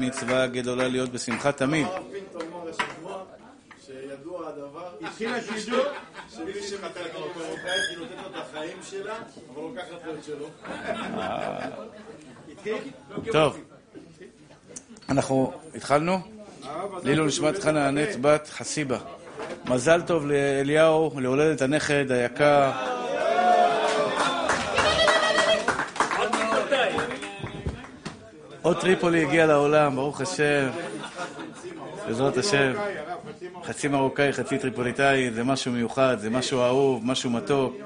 מצווה גדולה להיות בשמחה תמיד. טוב, אנחנו התחלנו? לעילוי נשמת חנה הנץ בת חסיבה. מזל טוב לאליהו, להולדת הנכד היקר. עוד טריפולי הגיע לעולם, ברוך השם. בעזרת השם. חצי מרוקאי, חצי טריפוליטאי, זה משהו מיוחד, זה משהו אהוב, משהו מתוק.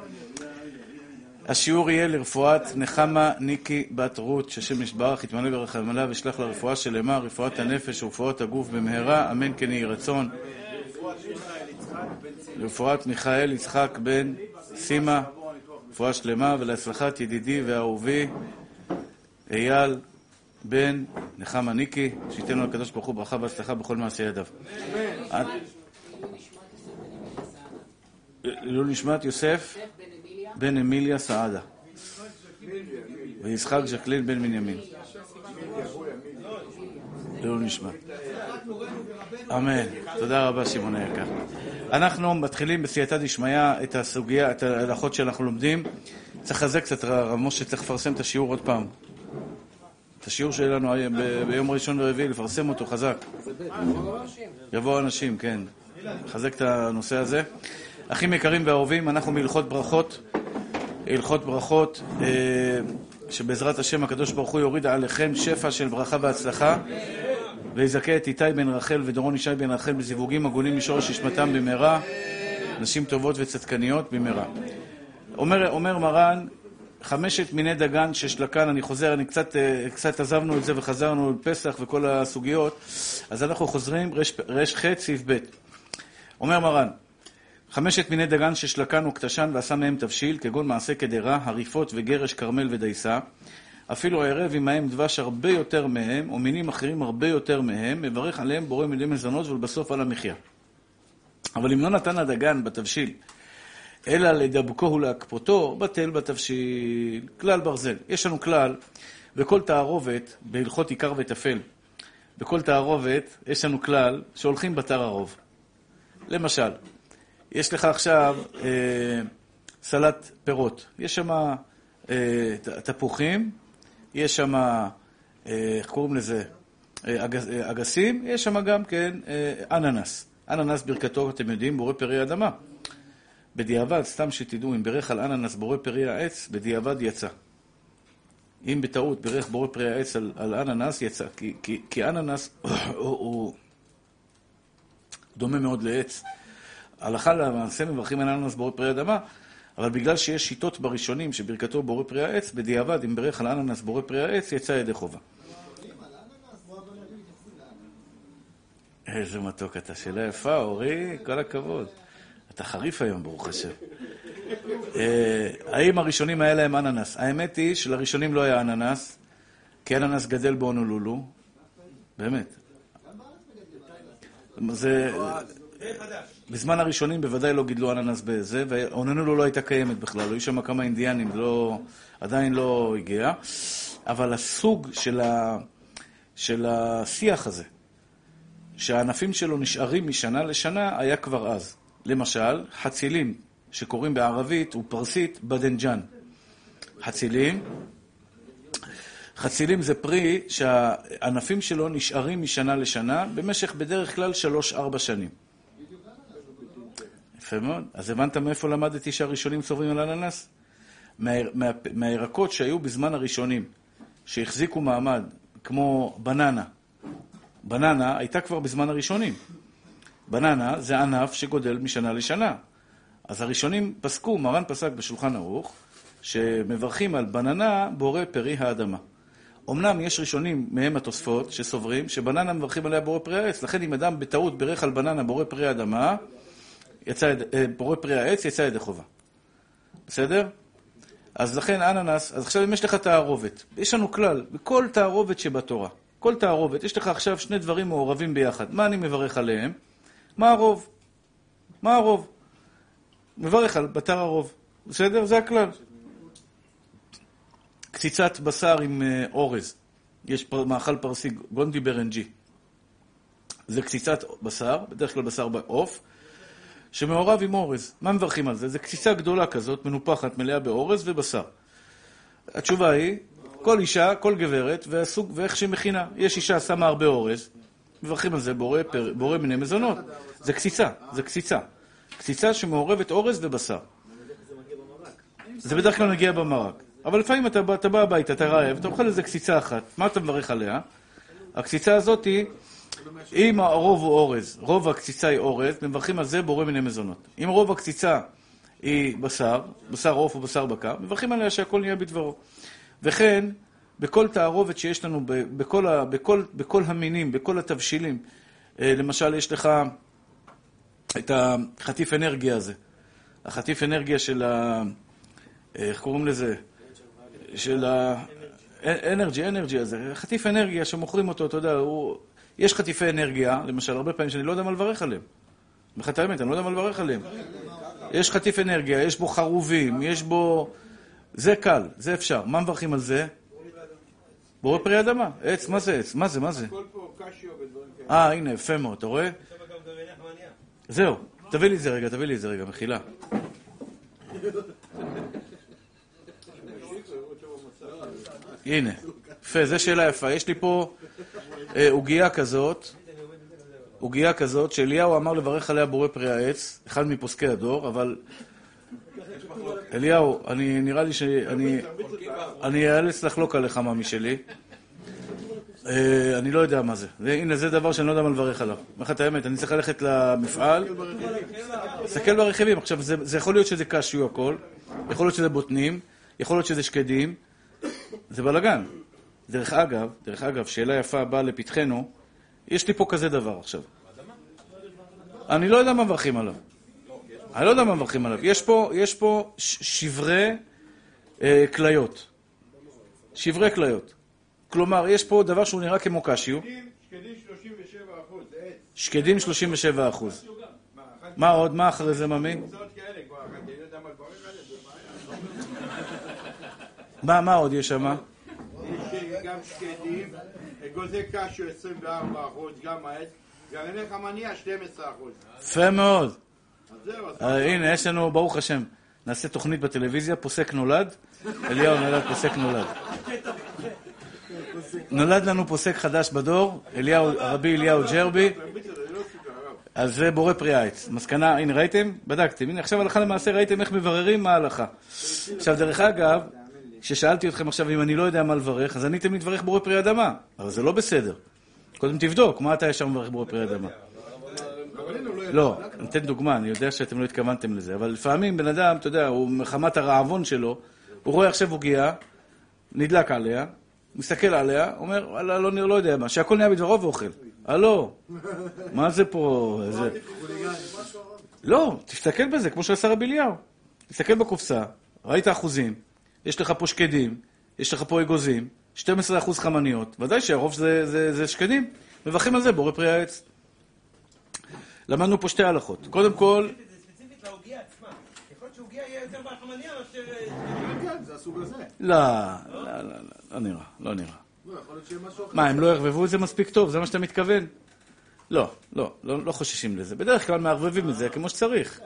השיעור יהיה לרפואת נחמה ניקי בת רות, שהשם ישברך, יתמלא ברחמים עליה וישלח לה רפואה שלמה, רפואת הנפש ורפואת הגוף במהרה, אמן כן יהי רצון. לרפואת מיכאל יצחק בן סימה, רפואה שלמה, ולהצלחת ידידי ואהובי אייל בן נחמה ניקי, שייתן לו הקדוש ברוך הוא ברכה והצלחה בכל מעשי ידיו. לעילוי נשמת יוסף בן אמיליה סעדה ויצחק ז'קלין בן בנימין. לעילוי נשמת. אמן. תודה רבה שמעון היקר. אנחנו מתחילים בסייעתא דשמיא את הסוגיה, את ההלכות שאנחנו לומדים. צריך לחזק קצת, הרב משה צריך לפרסם את השיעור עוד פעם. את השיעור שלנו ביום ראשון ורביעי, לפרסם אותו חזק. יבואו אנשים, כן. לחזק את הנושא הזה. אחים יקרים ואהובים, אנחנו מהלכות ברכות, הלכות ברכות, שבעזרת השם הקדוש ברוך הוא יוריד עליכם שפע של ברכה והצלחה, ויזכה את איתי בן רחל ודורון ישי בן רחל בזיווגים הגונים משורש נשמתם במהרה, נשים טובות וצדקניות במהרה. אומר, אומר מרן, חמשת מיני דגן ששלקן, אני חוזר, אני קצת, קצת עזבנו את זה וחזרנו לפסח וכל הסוגיות, אז אנחנו חוזרים, רש ח' סעיף ב'. אומר מרן, חמשת מיני דגן ששלקן וקטשן ועשה מהם תבשיל, כגון מעשה קדרה, הריפות וגרש, כרמל ודייסה, אפילו הערב עמהם דבש הרבה יותר מהם, או מינים אחרים הרבה יותר מהם, מברך עליהם בורא מידי מזונות ולבסוף על המחיה. אבל אם לא נתן הדגן בתבשיל, אלא לדבקו ולהקפותו, בטל בתבשיל. כלל ברזל. יש לנו כלל, בכל תערובת, בהלכות עיקר וטפל, בכל תערובת יש לנו כלל שהולכים בתר הרוב. למשל, יש לך עכשיו אה, סלט פירות. יש שם אה, תפוחים, יש שם, אה, איך קוראים לזה? אה, אה, אגסים, יש שם גם כן אה, אננס. אננס ברכתו, אתם יודעים, בורא פרי אדמה. בדיעבד, סתם שתדעו, אם בירך על אננס בורא פרי העץ, בדיעבד יצא. אם בטעות בירך בורא פרי העץ על, על אננס, יצא. כי, כי, כי אננס הוא, הוא דומה מאוד לעץ. הלכה למעשה מברכים על אננס בורא פרי אדמה, אבל בגלל שיש שיטות בראשונים שברכתו בורא פרי העץ, בדיעבד, אם בירך על אננס בורא פרי העץ, יצא ידי חובה. איזה מתוק אתה, שאלה יפה, אורי, כל הכבוד. אתה חריף היום, ברוך השם. האם הראשונים היה להם אננס? האמת היא שלראשונים לא היה אננס, כי אננס גדל בהונולולו. באמת. זה... בזמן הראשונים בוודאי לא גידלו אננס בזה, והונולולו לא הייתה קיימת בכלל, היו שם כמה אינדיאנים, לא, עדיין לא הגיע. אבל הסוג של, ה, של השיח הזה, שהענפים שלו נשארים משנה לשנה, היה כבר אז. למשל, חצילים, שקוראים בערבית ופרסית בדנג'אן. חצילים, חצילים זה פרי שהענפים שלו נשארים משנה לשנה במשך בדרך כלל שלוש-ארבע שנים. יפה מאוד. אז הבנת מאיפה למדתי שהראשונים צוברים על אננס? מה, מה, מהירקות שהיו בזמן הראשונים, שהחזיקו מעמד, כמו בננה. בננה הייתה כבר בזמן הראשונים. בננה זה ענף שגודל משנה לשנה. אז הראשונים פסקו, מרן פסק בשולחן ערוך, שמברכים על בננה בורא פרי האדמה. אמנם יש ראשונים מהם התוספות שסוברים שבננה מברכים עליה בורא פרי העץ, לכן אם אדם בטעות בירך על בננה בורא פרי האדמה, יצא, בורא פרי העץ, יצא ידי חובה. בסדר? אז לכן אננס, אז עכשיו אם יש לך תערובת, יש לנו כלל, בכל תערובת שבתורה, כל תערובת, יש לך עכשיו שני דברים מעורבים ביחד. מה אני מברך עליהם? מה הרוב? מה הרוב? מברך על בתר הרוב. בסדר? זה הכלל. קציצת בשר עם אה, אורז. יש פר, מאכל פרסי, גונדי ברנג'י. זה קציצת בשר, בדרך כלל בשר בעוף, שמעורב עם אורז. מה מברכים על זה? זה קציצה גדולה כזאת, מנופחת, מלאה באורז ובשר. התשובה היא, כל אישה, כל גברת, והסוג, ואיך שהיא מכינה. יש אישה שמה הרבה אורז, מברכים על זה בורא, מיני מזונות. זה קציצה, זה קציצה. קציצה שמעורבת אורז ובשר. זה בדרך כלל מגיע במרק. אבל לפעמים אתה בא הביתה, אתה רעב, אתה אוכל איזה קציצה אחת, מה אתה מברך עליה? הקציצה הזאת היא, אם הרוב הוא אורז, רוב הקציצה היא אורז, מברכים על זה בורא מיני מזונות. אם רוב הקציצה היא בשר, בשר עוף או בשר בקר, מברכים עליה שהכל נהיה בדברו. וכן, בכל תערובת שיש לנו, בכל, ה, בכל, בכל המינים, בכל התבשילים, אה, למשל, יש לך את החטיף אנרגיה הזה. החטיף אנרגיה של ה... איך קוראים לזה? של ה... אנרגי, אנרגי הזה. חטיף אנרגיה שמוכרים אותו, אתה יודע, הוא... יש חטיפי אנרגיה, למשל, הרבה פעמים שאני לא יודע מה לברך עליהם. אומר את האמת, אני לא יודע מה לברך עליהם. יש חטיף אנרגיה, יש בו חרובים, יש בו... זה קל, זה אפשר. מה מברכים על זה? בורא פרי אדמה. עץ, מה זה עץ? מה זה, מה זה? הכל פה קשיו ודברים כאלה. אה, הנה, יפה מאוד, אתה רואה? זהו, תביא לי את זה רגע, תביא לי את זה רגע, מחילה. הנה, יפה, זו שאלה יפה. יש לי פה אה, עוגייה כזאת, עוגייה כזאת, שאליהו אמר לברך עליה בורא פרי העץ, אחד מפוסקי הדור, אבל... אליהו, אני, נראה לי שאני... אני אאלץ לחלוק עליך, ממי שלי. אה, אני לא יודע מה זה. הנה, זה דבר שאני לא יודע מה לברך עליו. אומר לך את האמת, אני צריך ללכת למפעל, להסתכל ברכיבים. עכשיו, זה יכול להיות שזה קשיו הכל, יכול להיות שזה בוטנים, יכול להיות שזה שקדים, זה בלאגן. דרך אגב, דרך אגב, שאלה יפה באה לפתחנו, יש לי פה כזה דבר עכשיו. אני לא יודע מה מברכים עליו. אני לא יודע מה מברכים עליו. יש פה, יש פה שברי אה, כליות. שברי כליות. כלומר, יש פה דבר שהוא נראה כמו קשיו, שקדים, שקדים 37 אחוז, זה עץ. שקדים 37 אחוז. מה, עוד? מה אחרי זה, ממי? מה. מה, עוד יש שם? יש גם שקדים, אגוזי קשיו 24 אחוז, גם העץ. גרעיני חמניה 12 אחוז. יפה מאוד. אה, הנה, יש לנו, ברוך השם, נעשה תוכנית בטלוויזיה, פוסק נולד. אליהו נולד, פוסק נולד. נולד לנו פוסק חדש בדור, אליהו, רבי אליהו ג'רבי. אז זה בורא פרי העץ. מסקנה, הנה ראיתם? בדקתם. הנה עכשיו הלכה למעשה ראיתם איך מבררים מה ההלכה. עכשיו, דרך אגב, כששאלתי אתכם עכשיו אם אני לא יודע מה לברך, אז עניתם לי תברך בורא פרי אדמה. אבל זה לא בסדר. קודם תבדוק, מה אתה ישר מברך בורא פרי אדמה? אבל הנה, הוא לא יודע. לא, אני אתן דוגמה, אני יודע שאתם לא התכוונתם לזה, אבל לפעמים בן אדם, אתה יודע, הוא מחמת הרעבון שלו, הוא רואה עכשיו עוגייה, נדלק עליה, מסתכל עליה, אומר, וואלה, לא, לא יודע מה, שהכל נהיה בדברו ואוכל. הלו, מה זה פה? זה... לא, תסתכל בזה, כמו שעשה רבי אליהו. תסתכל בקופסה, ראית אחוזים, יש לך פה שקדים, יש לך פה אגוזים, 12% חמניות, ודאי שהרוב זה, זה, זה שקדים. מברכים על זה בורא פרי העץ. למדנו פה שתי הלכות. קודם כל, ספציפית לעוגיה עצמה. יכול להיות שעוגיה יהיה יותר בחמניה מאשר... כן, כן, זה הסוג הזה. לא, לא, לא, לא, לא נראה, לא נראה. לא. מה, הם לא יערבבו את זה מספיק טוב? זה מה שאתה מתכוון? לא, לא, לא, לא חוששים לזה. בדרך כלל מערבבים את זה כמו שצריך.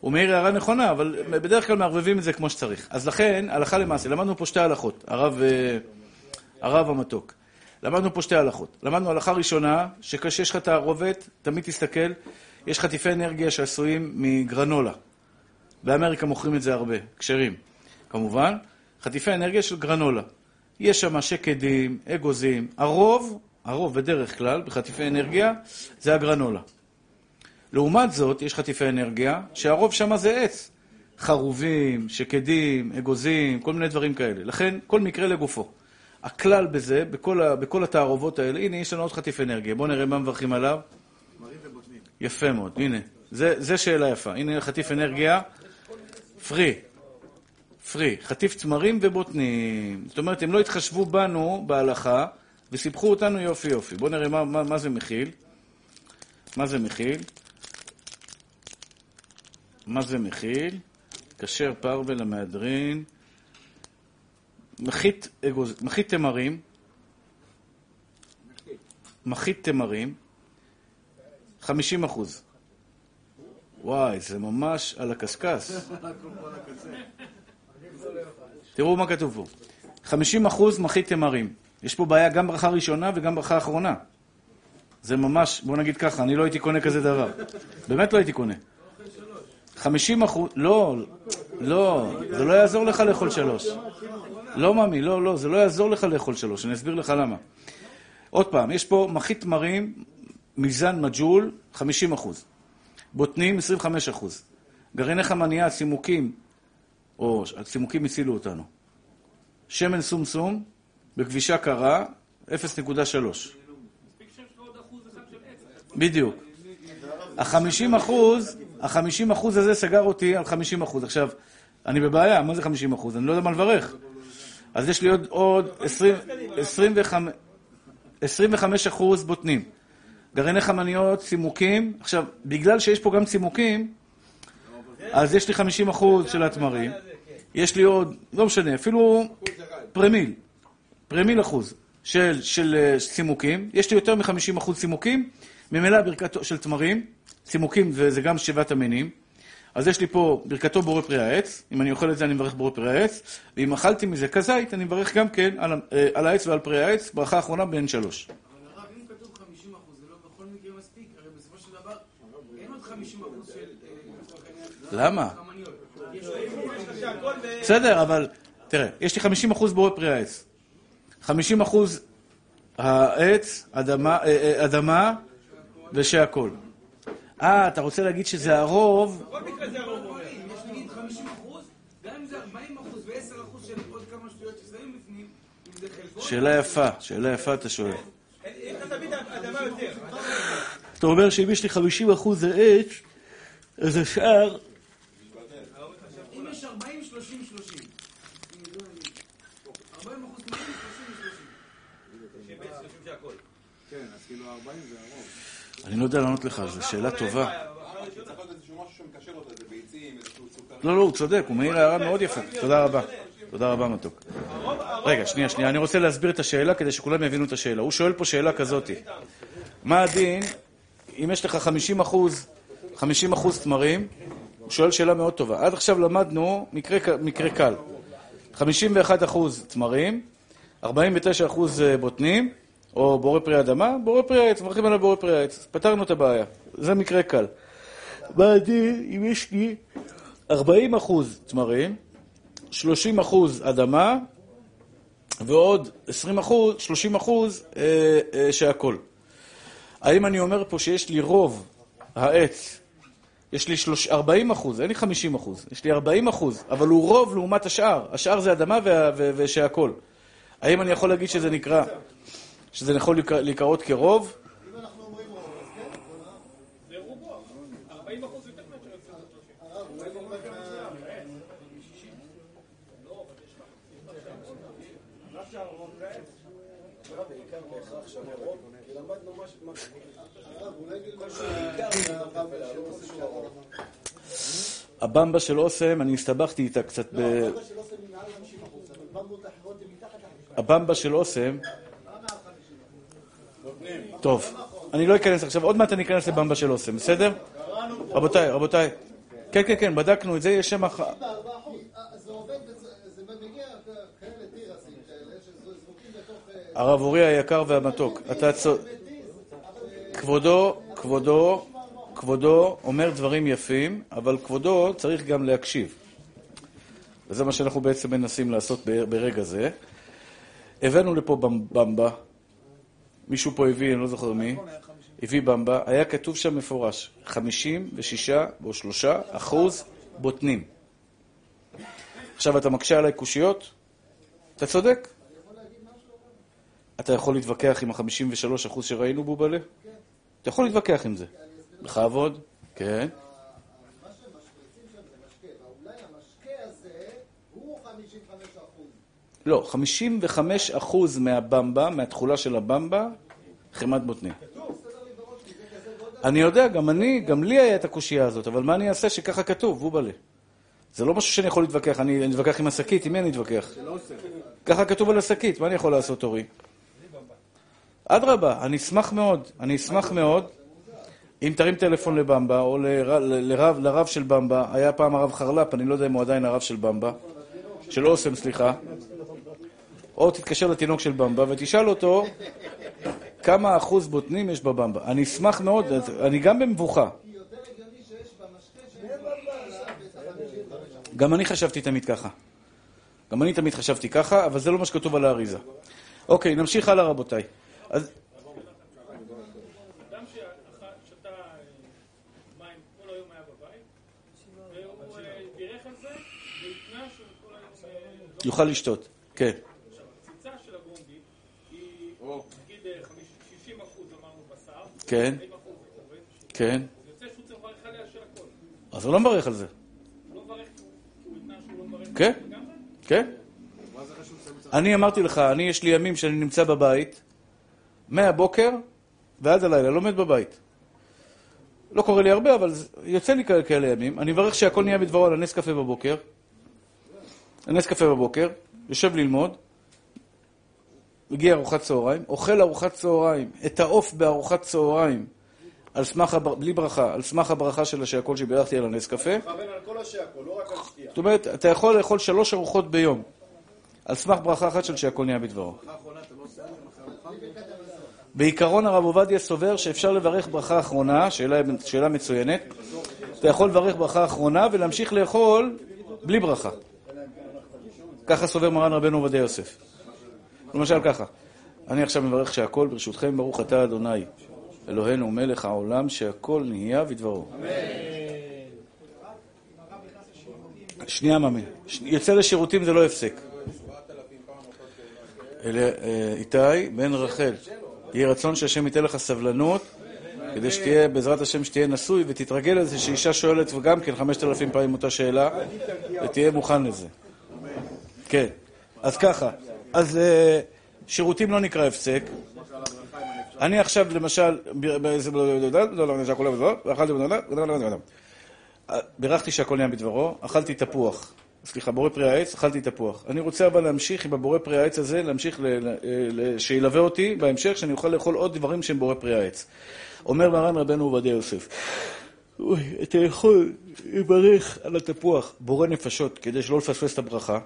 הוא מעיר הערה נכונה, אבל בדרך כלל מערבבים את זה כמו שצריך. אז לכן, הלכה למעשה, למדנו פה שתי הלכות, הרב, אה, הרב המתוק. למדנו פה שתי הלכות. למדנו הלכה ראשונה, שכשיש לך תערובת, תמיד תסתכל, יש חטיפי אנרגיה שעשויים מגרנולה. באמריקה מוכרים את זה הרבה, כשרים. כמובן, חטיפי אנרגיה של גרנולה. יש שם שקדים, אגוזים. הרוב, הרוב בדרך כלל, בחטיפי אנרגיה, זה הגרנולה. לעומת זאת, יש חטיפי אנרגיה, שהרוב שם זה עץ. חרובים, שקדים, אגוזים, כל מיני דברים כאלה. לכן, כל מקרה לגופו. הכלל בזה, בכל, ה, בכל התערובות האלה, הנה, יש לנו עוד חטיף אנרגיה. בואו נראה מה מברכים עליו. יפה מאוד, הנה. זה, זה שאלה יפה. הנה חטיף אנרגיה, פרי. פרי. חטיף צמרים ובוטנים. זאת אומרת, הם לא התחשבו בנו בהלכה, וסיפחו אותנו יופי יופי. בואו נראה מה, מה, מה זה מכיל. מה זה מכיל? מה זה מכיל? כשר פרווה למהדרין. מחית אגוז- מחית תמרים, מחית תמרים, 50 אחוז. וואי, זה ממש על הקשקש. תראו מה כתוב פה. 50 אחוז מחית תמרים. יש פה בעיה גם ברכה ראשונה וגם ברכה אחרונה. זה ממש, בוא נגיד ככה, אני לא הייתי קונה כזה דבר. באמת לא הייתי קונה. 50 אחוז, לא, לא, זה לא יעזור לך לאכול שלוש. לא, ממי, לא, לא, זה לא יעזור לך לאכול שלוש, אני אסביר לך למה. עוד פעם, יש פה מחית תמרים, מזן מג'ול, 50 אחוז. בוטנים, 25 אחוז. גרעיני חמניה, צימוקים, או הצימוקים הצילו אותנו. שמן סומסום, בכבישה קרה, 0.3. בדיוק. החמישים אחוז, החמישים אחוז הזה סגר אותי על חמישים אחוז. עכשיו, אני בבעיה, מה זה חמישים אחוז? אני לא יודע מה לברך. אז יש לי עוד, עוד עשרים, עשרים וחמש, עשרים וחמש אחוז בוטנים. גרעיני חמניות, צימוקים. עכשיו, בגלל שיש פה גם צימוקים, אז יש לי חמישים אחוז של התמרים. יש לי עוד, לא משנה, אפילו פרמיל. פרמיל אחוז של, של אה, צימוקים. יש לי יותר מ-50 אחוז צימוקים. ממילא ברכתו של תמרים, צימוקים וזה גם שבעת המינים. אז יש לי פה ברכתו בורא פרי העץ, אם אני אוכל את זה אני מברך בורא פרי העץ, ואם אכלתי מזה כזית אני מברך גם כן על, אה, על העץ ועל פרי העץ, ברכה אחרונה בין שלוש. אבל הרב, אם כתוב 50 אחוז, זה לא בכל מקרה מספיק, הרי בסופו של דבר אין עוד 50 אחוז של... אה, למה? בסדר, אבל תראה, יש לי 50 אחוז בורא פרי העץ. 50 אחוז העץ, אדמה, אה, אה, אדמה ושהכול. אה, אתה רוצה להגיד שזה הרוב? בכל מקרה זה הרוב אומר. אם יש נגיד 50 אחוז, גם אם זה 40 אחוז ו-10 אחוז של עוד כמה שטויות ששמים בפנים, אם זה חלקו... שאלה יפה, שאלה יפה אתה שואל. יש לך תמיד אדמה יותר. אתה אומר שאם יש לי 50 אחוז עץ, אז השאר... אם יש 40, 30, 30. 40 אחוז תמיד, 30 ו-30. שבעצם חושבים שהכל. כן, אז כאילו 40 זה הרוב. אני לא יודע לענות לך, זו שאלה טובה. לא, לא, הוא צודק, הוא מעיר הערה מאוד יפה. תודה רבה. תודה רבה, מתוק. רגע, שנייה, שנייה, אני רוצה להסביר את השאלה כדי שכולם יבינו את השאלה. הוא שואל פה שאלה כזאת. מה הדין אם יש לך 50 אחוז, 50 אחוז תמרים? הוא שואל שאלה מאוד טובה. עד עכשיו למדנו מקרה, מקרה קל. 51 אחוז תמרים, 49 אחוז אה, בוטנים, או בורא פרי אדמה, בורא פרי העץ, מברכים עליו בורא פרי העץ. פתרנו את הבעיה. זה מקרה קל. מה אם יש לי 40 אחוז תמרים, 30 אחוז אדמה, ועוד 20 אחוז, 30 אחוז אה, אה, שהכל. האם אני אומר פה שיש לי רוב העץ, יש לי שלוש, 40 אחוז, אין לי 50 אחוז, יש לי 40 אחוז, אבל הוא רוב לעומת השאר, השאר זה אדמה וה- ו- ושהכל. האם אני יכול להגיד שזה נקרא, שזה יכול להיקרא- להיקראות כרוב? הבמבה של אוסם, אני הסתבכתי איתה קצת ב... הבמבה של אוסם... טוב, אני לא אכנס עכשיו, עוד מעט אני אכנס לבמבה של אוסם, בסדר? רבותיי, רבותיי. כן, כן, כן, בדקנו את זה, יש שם... הרב אורי היקר והמתוק, אתה צו... כבודו, כבודו, כבודו אומר דברים יפים, אבל כבודו צריך גם להקשיב. וזה מה שאנחנו בעצם מנסים לעשות ברגע זה. הבאנו לפה במ- במבה, מישהו פה הביא, אני לא זוכר מי, הביא במבה, היה כתוב שם מפורש, 56 או 3 אחוז בוטנים. עכשיו אתה מקשה עליי קושיות? אתה צודק. אתה יכול להתווכח עם ה-53% אחוז שראינו בובלה? אתה יכול להתווכח עם זה. בכבוד, כן. מה שמשפריצים שם זה משקה, ואולי המשקה הזה הוא 55 אחוז. לא, 55 אחוז מהבמבה, מהתכולה של הבמבה, חמת בוטנים. אני יודע, גם אני, גם לי היה את הקושייה הזאת, אבל מה אני אעשה שככה כתוב, בובלה? זה לא משהו שאני יכול להתווכח, אני אתווכח עם השקית, עם מי אני אתווכח? ככה כתוב על השקית, מה אני יכול לעשות, אורי? אדרבה, אני אשמח מאוד, אני אשמח מאוד אם תרים טלפון לבמבה, או לר- לרב, לרב של במבה, היה פעם הרב חרל"פ, אני לא יודע אם הוא עדיין הרב של במבה, של אוסם, סליחה, או תתקשר לתינוק של במבה ותשאל אותו כמה אחוז בוטנים יש בבמבה. אני אשמח מאוד, אני גם במבוכה. גם אני חשבתי תמיד ככה. גם אני תמיד חשבתי ככה, אבל זה לא מה שכתוב על האריזה. אוקיי, נמשיך הלאה רבותיי. אז אדם ששתה מים של הכל. אז הוא לא מברך על זה. לא לא כן. כן? אני אמרתי לך, אני יש לי ימים שאני נמצא בבית, מהבוקר ועד הלילה, לומד בבית. לא קורה לי הרבה, אבל יוצא לי כאלה ימים. אני מברך שהכל נהיה בדברו על הנס קפה בבוקר. הנס קפה בבוקר, יושב ללמוד, מגיע ארוחת צהריים, אוכל ארוחת צהריים, את העוף בארוחת צהריים, על סמך, הבר... בלי ברכה, על סמך הברכה של השהכל שבירכתי על הנס קפה. מכוון על כל השעקו, לא רק על שתייה. זאת אומרת, אתה יכול לאכול שלוש ארוחות ביום, על סמך ברכה אחת של שהכל נהיה בדברו. בעיקרון הרב עובדיה סובר שאפשר לברך ברכה אחרונה, שאלה, שאלה מצוינת, אתה יכול לברך ברכה אחרונה ולהמשיך לאכול בלי ברכה. ככה סובר מרן רבנו עובדיה יוסף. למשל ככה, אני עכשיו מברך שהכל ברשותכם ברוך אתה אדוני, אלוהינו מלך העולם שהכל נהיה בדברו. שנייה ממי, ש- יוצא לשירותים זה לא הפסק. אה, איתי בן רחל, יהי רצון שהשם ייתן לך סבלנות, כדי שתהיה, בעזרת השם, שתהיה נשוי ותתרגל לזה שאישה שואלת וגם כן חמשת אלפים פעמים אותה שאלה, ותהיה מוכן לזה. כן, אז ככה, אז אה, שירותים לא נקרא הפסק. אני עכשיו, למשל, בירכתי שהכל נהיה בדברו, אכלתי תפוח. סליחה, בורא פרי העץ, אכלתי תפוח. אני רוצה אבל להמשיך עם הבורא פרי העץ הזה, להמשיך, שילווה אותי בהמשך, שאני אוכל לאכול עוד דברים שהם בורא פרי העץ. אומר מרן רבנו עובדיה יוסף, אתה יכול לברך על התפוח, בורא נפשות, כדי שלא לפספס את הברכה.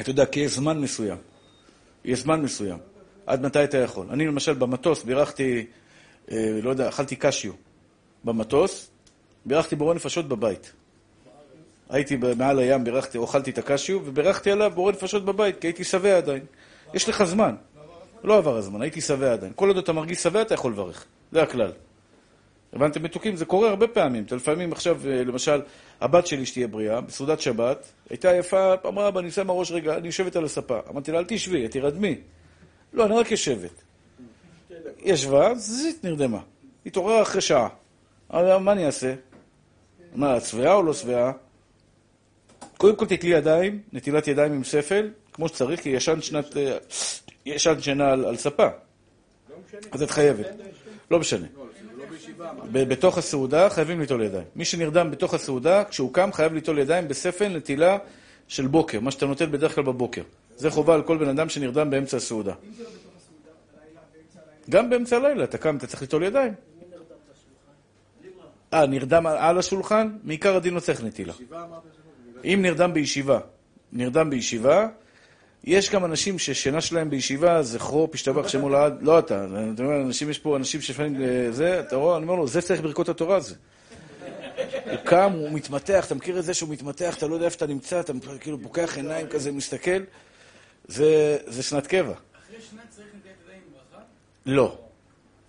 אתה יודע, כי יש זמן מסוים. יש זמן מסוים. עד מתי אתה יכול? אני למשל במטוס בירכתי, אה, לא יודע, אכלתי קשיו במטוס, בירכתי בורא נפשות בבית. הייתי מעל הים, בירכתי, אוכלתי את הקשיו, ובירכתי עליו בורא נפשות בבית, כי הייתי שבע עדיין. יש לך זמן. לא עבר הזמן, הייתי שבע עדיין. כל עוד אתה מרגיש שבע, אתה יכול לברך. זה הכלל. הבנתם מתוקים? זה קורה הרבה פעמים. אתה לפעמים עכשיו, אה, למשל, הבת שלי שתהיה בריאה, בסעודת שבת, הייתה יפה, אמרה, אבא, אני שמה ראש רגע, אני יושבת על הספה. אמרתי לה, אל תשבי, תירדמי. לא, אני רק יושבת. ישבה, זיט, נרדמה. התעוררה אחרי שעה. מה אני אעשה? מה, את שבעה או לא שבעה? קודם כל תתלי ידיים, נטילת ידיים עם ספל, כמו שצריך, כי ישן שנת... אה, ישן שינה על, על ספה. אז את חייבת. לא משנה. בתוך הסעודה חייבים ליטול ידיים. מי שנרדם בתוך הסעודה, כשהוא קם חייב ליטול ידיים בספל נטילה של בוקר, מה שאתה נוטל בדרך כלל בבוקר. זה חובה על כל בן אדם שנרדם באמצע הסעודה. גם באמצע הלילה, אתה קם, אתה צריך ליטול ידיים. אה, נרדם על- על השולחן? מעיקר הדין לא צריך נטילה. אם נרדם בישיבה, נרדם בישיבה, יש גם אנשים ששינה שלהם בישיבה, זכרו, פשתבח שמו לעד, לא אתה, אתה אומר, אנשים, יש פה אנשים שלפעמים אה, זה, אתה רואה, אני אומר לו, זה צריך ברכות התורה הזה. הוא קם, הוא מתמתח, אתה מכיר את זה שהוא מתמתח, אתה לא יודע איפה אתה נמצא, אתה כאילו פוקח עיניים כזה, מסתכל, זה, זה שנת קבע. אחרי שנה צריך נטיית ידיים עם ברכה? לא,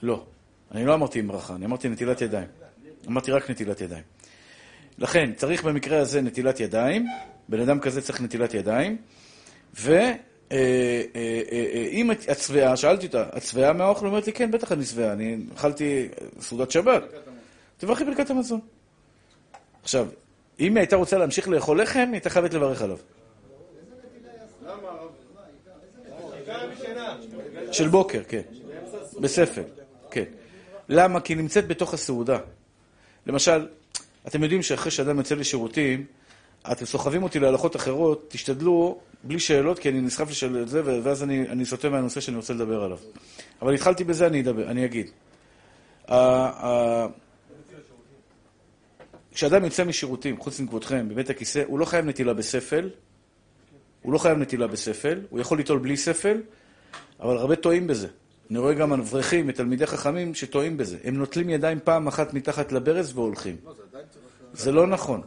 לא. אני לא אמרתי עם ברכה, אני אמרתי נטילת ידיים. אמרתי רק נטילת ידיים. לכן, צריך במקרה הזה נטילת ידיים, בן אדם כזה צריך נטילת ידיים, ואם את שבעה, שאלתי אותה, את שבעה מהאוכל? אומרת לי, כן, בטח אני שבעה, אני אכלתי סעודת שבת. תברכי ברכת המזון. עכשיו, אם היא הייתה רוצה להמשיך לאכול לחם, היא הייתה חייבת לברך עליו. של בוקר, כן. בספל, כן. למה? כי היא נמצאת בתוך הסעודה. למשל, אתם יודעים שאחרי שאדם יוצא לשירותים, אתם סוחבים אותי להלכות אחרות, תשתדלו, בלי שאלות, כי אני נסחף לשאול את זה, ואז אני, אני סוטה מהנושא שאני רוצה לדבר עליו. אבל התחלתי בזה, אני אדבר, אני אגיד. כשאדם יוצא משירותים, חוץ מכבודכם, בבית הכיסא, הוא לא חייב נטילה בספל, הוא לא חייב נטילה בספל, הוא יכול ליטול בלי ספל, אבל הרבה טועים בזה. אני רואה גם אברכים ותלמידי חכמים שטועים בזה. הם נוטלים ידיים פעם אחת מתחת לברז והולכים. זה לא נכון.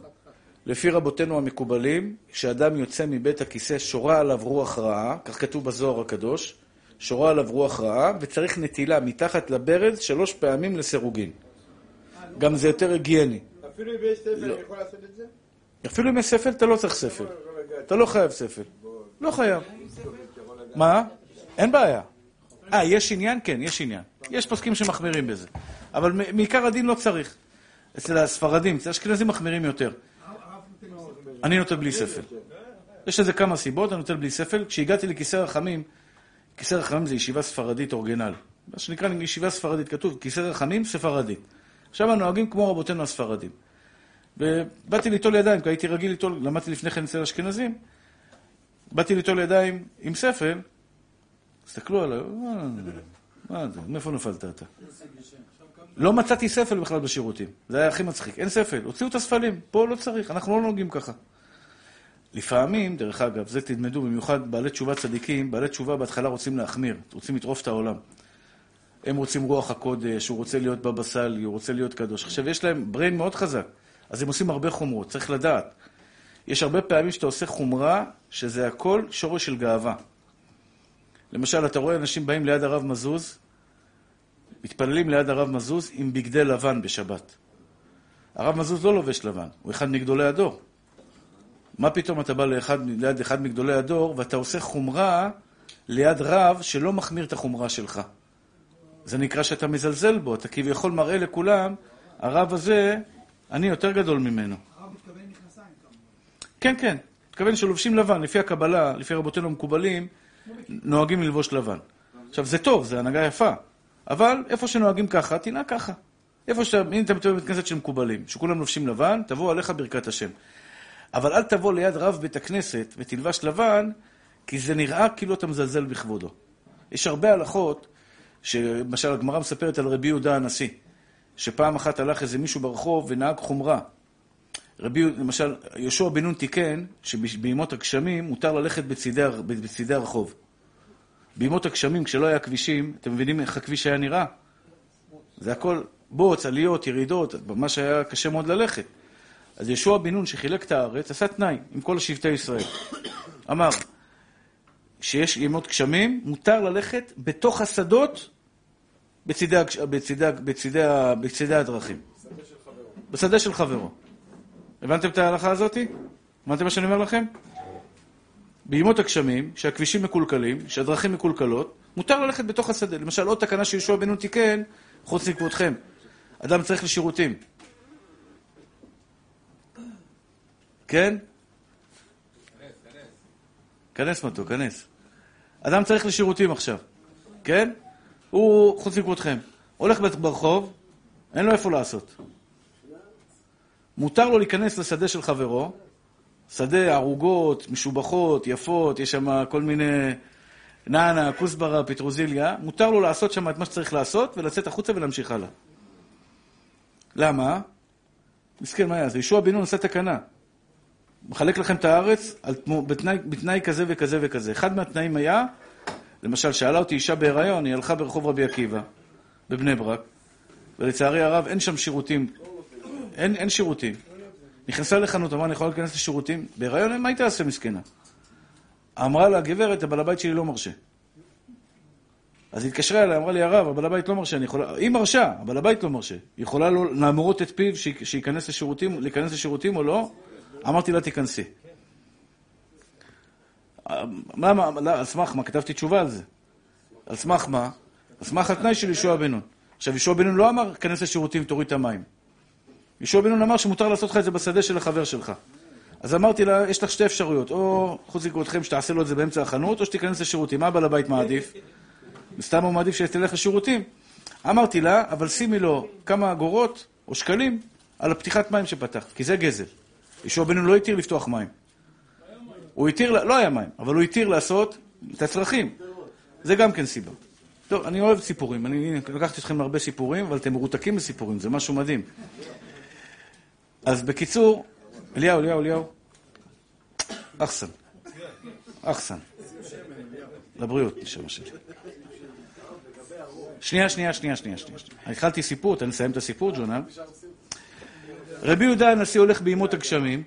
לפי רבותינו המקובלים, כשאדם יוצא מבית הכיסא, שורה עליו רוח רעה, כך כתוב בזוהר הקדוש, שורה עליו רוח רעה, וצריך נטילה מתחת לברז שלוש פעמים לסירוגין. גם זה יותר היגייני. אפילו אם יש ספר, אני יכול לעשות את זה? אפילו אם יש ספל, אתה לא צריך ספל. אתה לא חייב ספל. לא חייב. מה? אין בעיה. אה, יש עניין? כן, יש עניין. יש פוסקים שמחמירים בזה. אבל מעיקר הדין לא צריך. אצל הספרדים, אצל האשכנזים מחמירים יותר. אני נוטל בלי ספל. יש לזה כמה סיבות, אני נוטל בלי ספל. כשהגעתי לכיסא רחמים, כיסא רחמים זה ישיבה ספרדית אורגינל. מה שנקרא ישיבה ספרדית, כתוב כיסא רחמים ספרדית. עכשיו הנוהגים כמו רבותינו הספרדים. ובאתי ליטול ידיים, כי הייתי רגיל ליטול, למדתי לפני כן אצל אשכנזים, באתי ליטול ידיים עם ספל, הסתכלו עליי, "מה- מה זה, מאיפה נפלת אתה? לא מצאתי ספל בכלל בשירותים, זה היה הכי מצחיק, אין ספל, הוציאו את הספלים, פה לא צריך, אנחנו לא נוהגים ככה. לפעמים, דרך אגב, זה תלמדו, במיוחד בעלי תשובה צדיקים, בעלי תשובה בהתחלה רוצים להחמיר, רוצים לטרוף את העולם. הם רוצים רוח הקודש, הוא רוצה להיות בבא סאלי, הוא רוצה להיות קדוש. עכשיו, יש להם בריין מאוד חזק, אז הם עושים הרבה חומרות, צריך לדעת. יש הרבה פעמים שאתה עושה חומרה, שזה הכל שורש של גאווה. למשל, אתה רואה אנשים באים ליד הרב מזוז, מתפללים ליד הרב מזוז עם בגדי לבן בשבת. הרב מזוז לא לובש לבן, הוא אחד מגדולי הדור. מה פתאום אתה בא לאחד, ליד אחד מגדולי הדור ואתה עושה חומרה ליד רב שלא מחמיר את החומרה שלך? זה נקרא שאתה מזלזל בו, אתה כביכול מראה לכולם, הרב הזה, אני יותר גדול ממנו. הרב מתכוון מכנסיים. כן, כן. מתכוון שלובשים לבן, לפי הקבלה, לפי רבותינו המקובלים, נוהגים ללבוש לבן. עכשיו, זה טוב, זה הנהגה יפה, אבל איפה שנוהגים ככה, תנהג ככה. איפה שאתה, אם אתה מתכוון בבית כנסת של מקובלים, שכולם לובשים לבן, תבוא עליך ברכת השם. אבל אל תבוא ליד רב בית הכנסת ותלבש לבן, כי זה נראה כאילו אתה מזלזל בכבודו. יש הרבה הלכות, שלמשל הגמרא מספרת על רבי יהודה הנשיא, שפעם אחת הלך איזה מישהו ברחוב ונהג חומרה. רבי, למשל, יהושע בן נון תיקן שבימות הגשמים מותר ללכת בצידי, בצידי הרחוב. בימות הגשמים, כשלא היה כבישים, אתם מבינים איך הכביש היה נראה? זה הכל בוץ, עליות, ירידות, ממש היה קשה מאוד ללכת. אז יהושע בן נון, שחילק את הארץ, עשה תנאי עם כל שבטי ישראל. אמר, שיש ימות גשמים, מותר ללכת בתוך השדות בצידי, בצידי, בצידי, בצידי הדרכים. בשדה של חברו. הבנתם את ההלכה הזאת? הבנתם מה שאני אומר לכם? בימות הגשמים, שהכבישים מקולקלים, שהדרכים מקולקלות, מותר ללכת בתוך השדה. למשל, עוד תקנה שיהושע בן נון תיקן, חוץ מכבודכם. אדם צריך לשירותים. כן? כנס מתוק, כנס. אדם צריך לשירותים עכשיו, כן? הוא, חוץ מכבודכם, הולך ברחוב, אין לו איפה לעשות. מותר לו להיכנס לשדה של חברו, שדה ערוגות, משובחות, יפות, יש שם כל מיני נענה, כוסברה, פטרוזיליה, מותר לו לעשות שם את מה שצריך לעשות ולצאת החוצה ולהמשיך הלאה. למה? מסכן, מה היה? זה יהושע בן נון עשה תקנה. מחלק לכם את הארץ על, בתנאי, בתנאי כזה וכזה וכזה. אחד מהתנאים היה, למשל, שאלה אותי אישה בהיריון, היא הלכה ברחוב רבי עקיבא, בבני ברק, ולצערי הרב אין שם שירותים. אין, אין שירותים. נכנסה לחנות, אמרה, אני יכולה להיכנס לשירותים? בהיריון, מה היא תעשה מסכנה? אמרה לה, גברת, הבעל הבית שלי לא מרשה. אז היא התקשרה אליי, אמרה לי, הרב, הבעל הבית לא מרשה, אני יכולה... היא מרשה, הבעל הבית לא מרשה. היא יכולה לא להמרות את פיו שי- שייכנס לשירותים, להיכנס לשירותים או לא? אמרתי לה, תיכנסי. מה, מה, לא, על סמך מה? כתבתי תשובה על זה. על סמך מה? על סמך התנאי של יהושע בן נון. עכשיו, יהושע בן נון לא אמר, כנס לשירותים, תוריד את המים. יהושע בן נון אמר שמותר לעשות לך את זה בשדה של החבר שלך. אז אמרתי לה, יש לך שתי אפשרויות, או חוץ מכבודכם שתעשה לו את זה באמצע החנות, או שתיכנס לשירותים. מה בעל הבית מעדיף? סתם הוא מעדיף שתלך לשירותים. אמרתי לה, אבל שימי לו כמה אגורות או שקלים על הפתיחת מים שפתחת, כי זה גזל. ישוע בנו לא התיר לפתוח מים. הוא התיר, לא היה מים, אבל הוא התיר לעשות את הצרכים. זה גם כן סיבה. טוב, אני אוהב סיפורים. אני לקחתי אתכם להרבה סיפורים, אבל אתם מרותקים לסיפורים, זה משהו מדהים. אז בקיצור, אליהו, אליהו, אליהו. אחסן. אחסן. לבריאות, נשמה שלי. שנייה, שנייה, שנייה, שנייה, שנייה. התחלתי סיפור, תן לסיים את הסיפור, ג'ונל. רבי יהודה הנשיא הולך בימות הגשמים.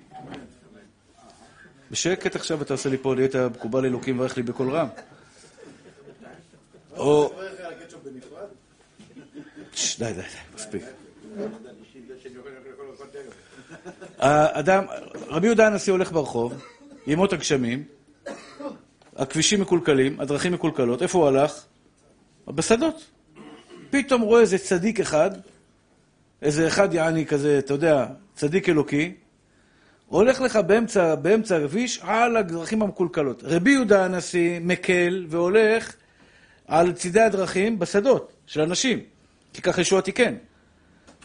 בשקט עכשיו אתה עושה לי פה, נהיית מקובל אלוקים וברך לי בקול רם. או... די, די, די, מספיק. האדם, רבי יהודה הנשיא הולך ברחוב, ימות הגשמים, הכבישים מקולקלים, הדרכים מקולקלות, איפה הוא הלך? בשדות. פתאום רואה איזה צדיק אחד, איזה אחד יעני כזה, אתה יודע, צדיק אלוקי, הולך לך באמצע, באמצע הכביש על הדרכים המקולקלות. רבי יהודה הנשיא מקל והולך על צידי הדרכים בשדות של אנשים, כי ככה ישוע תיקן.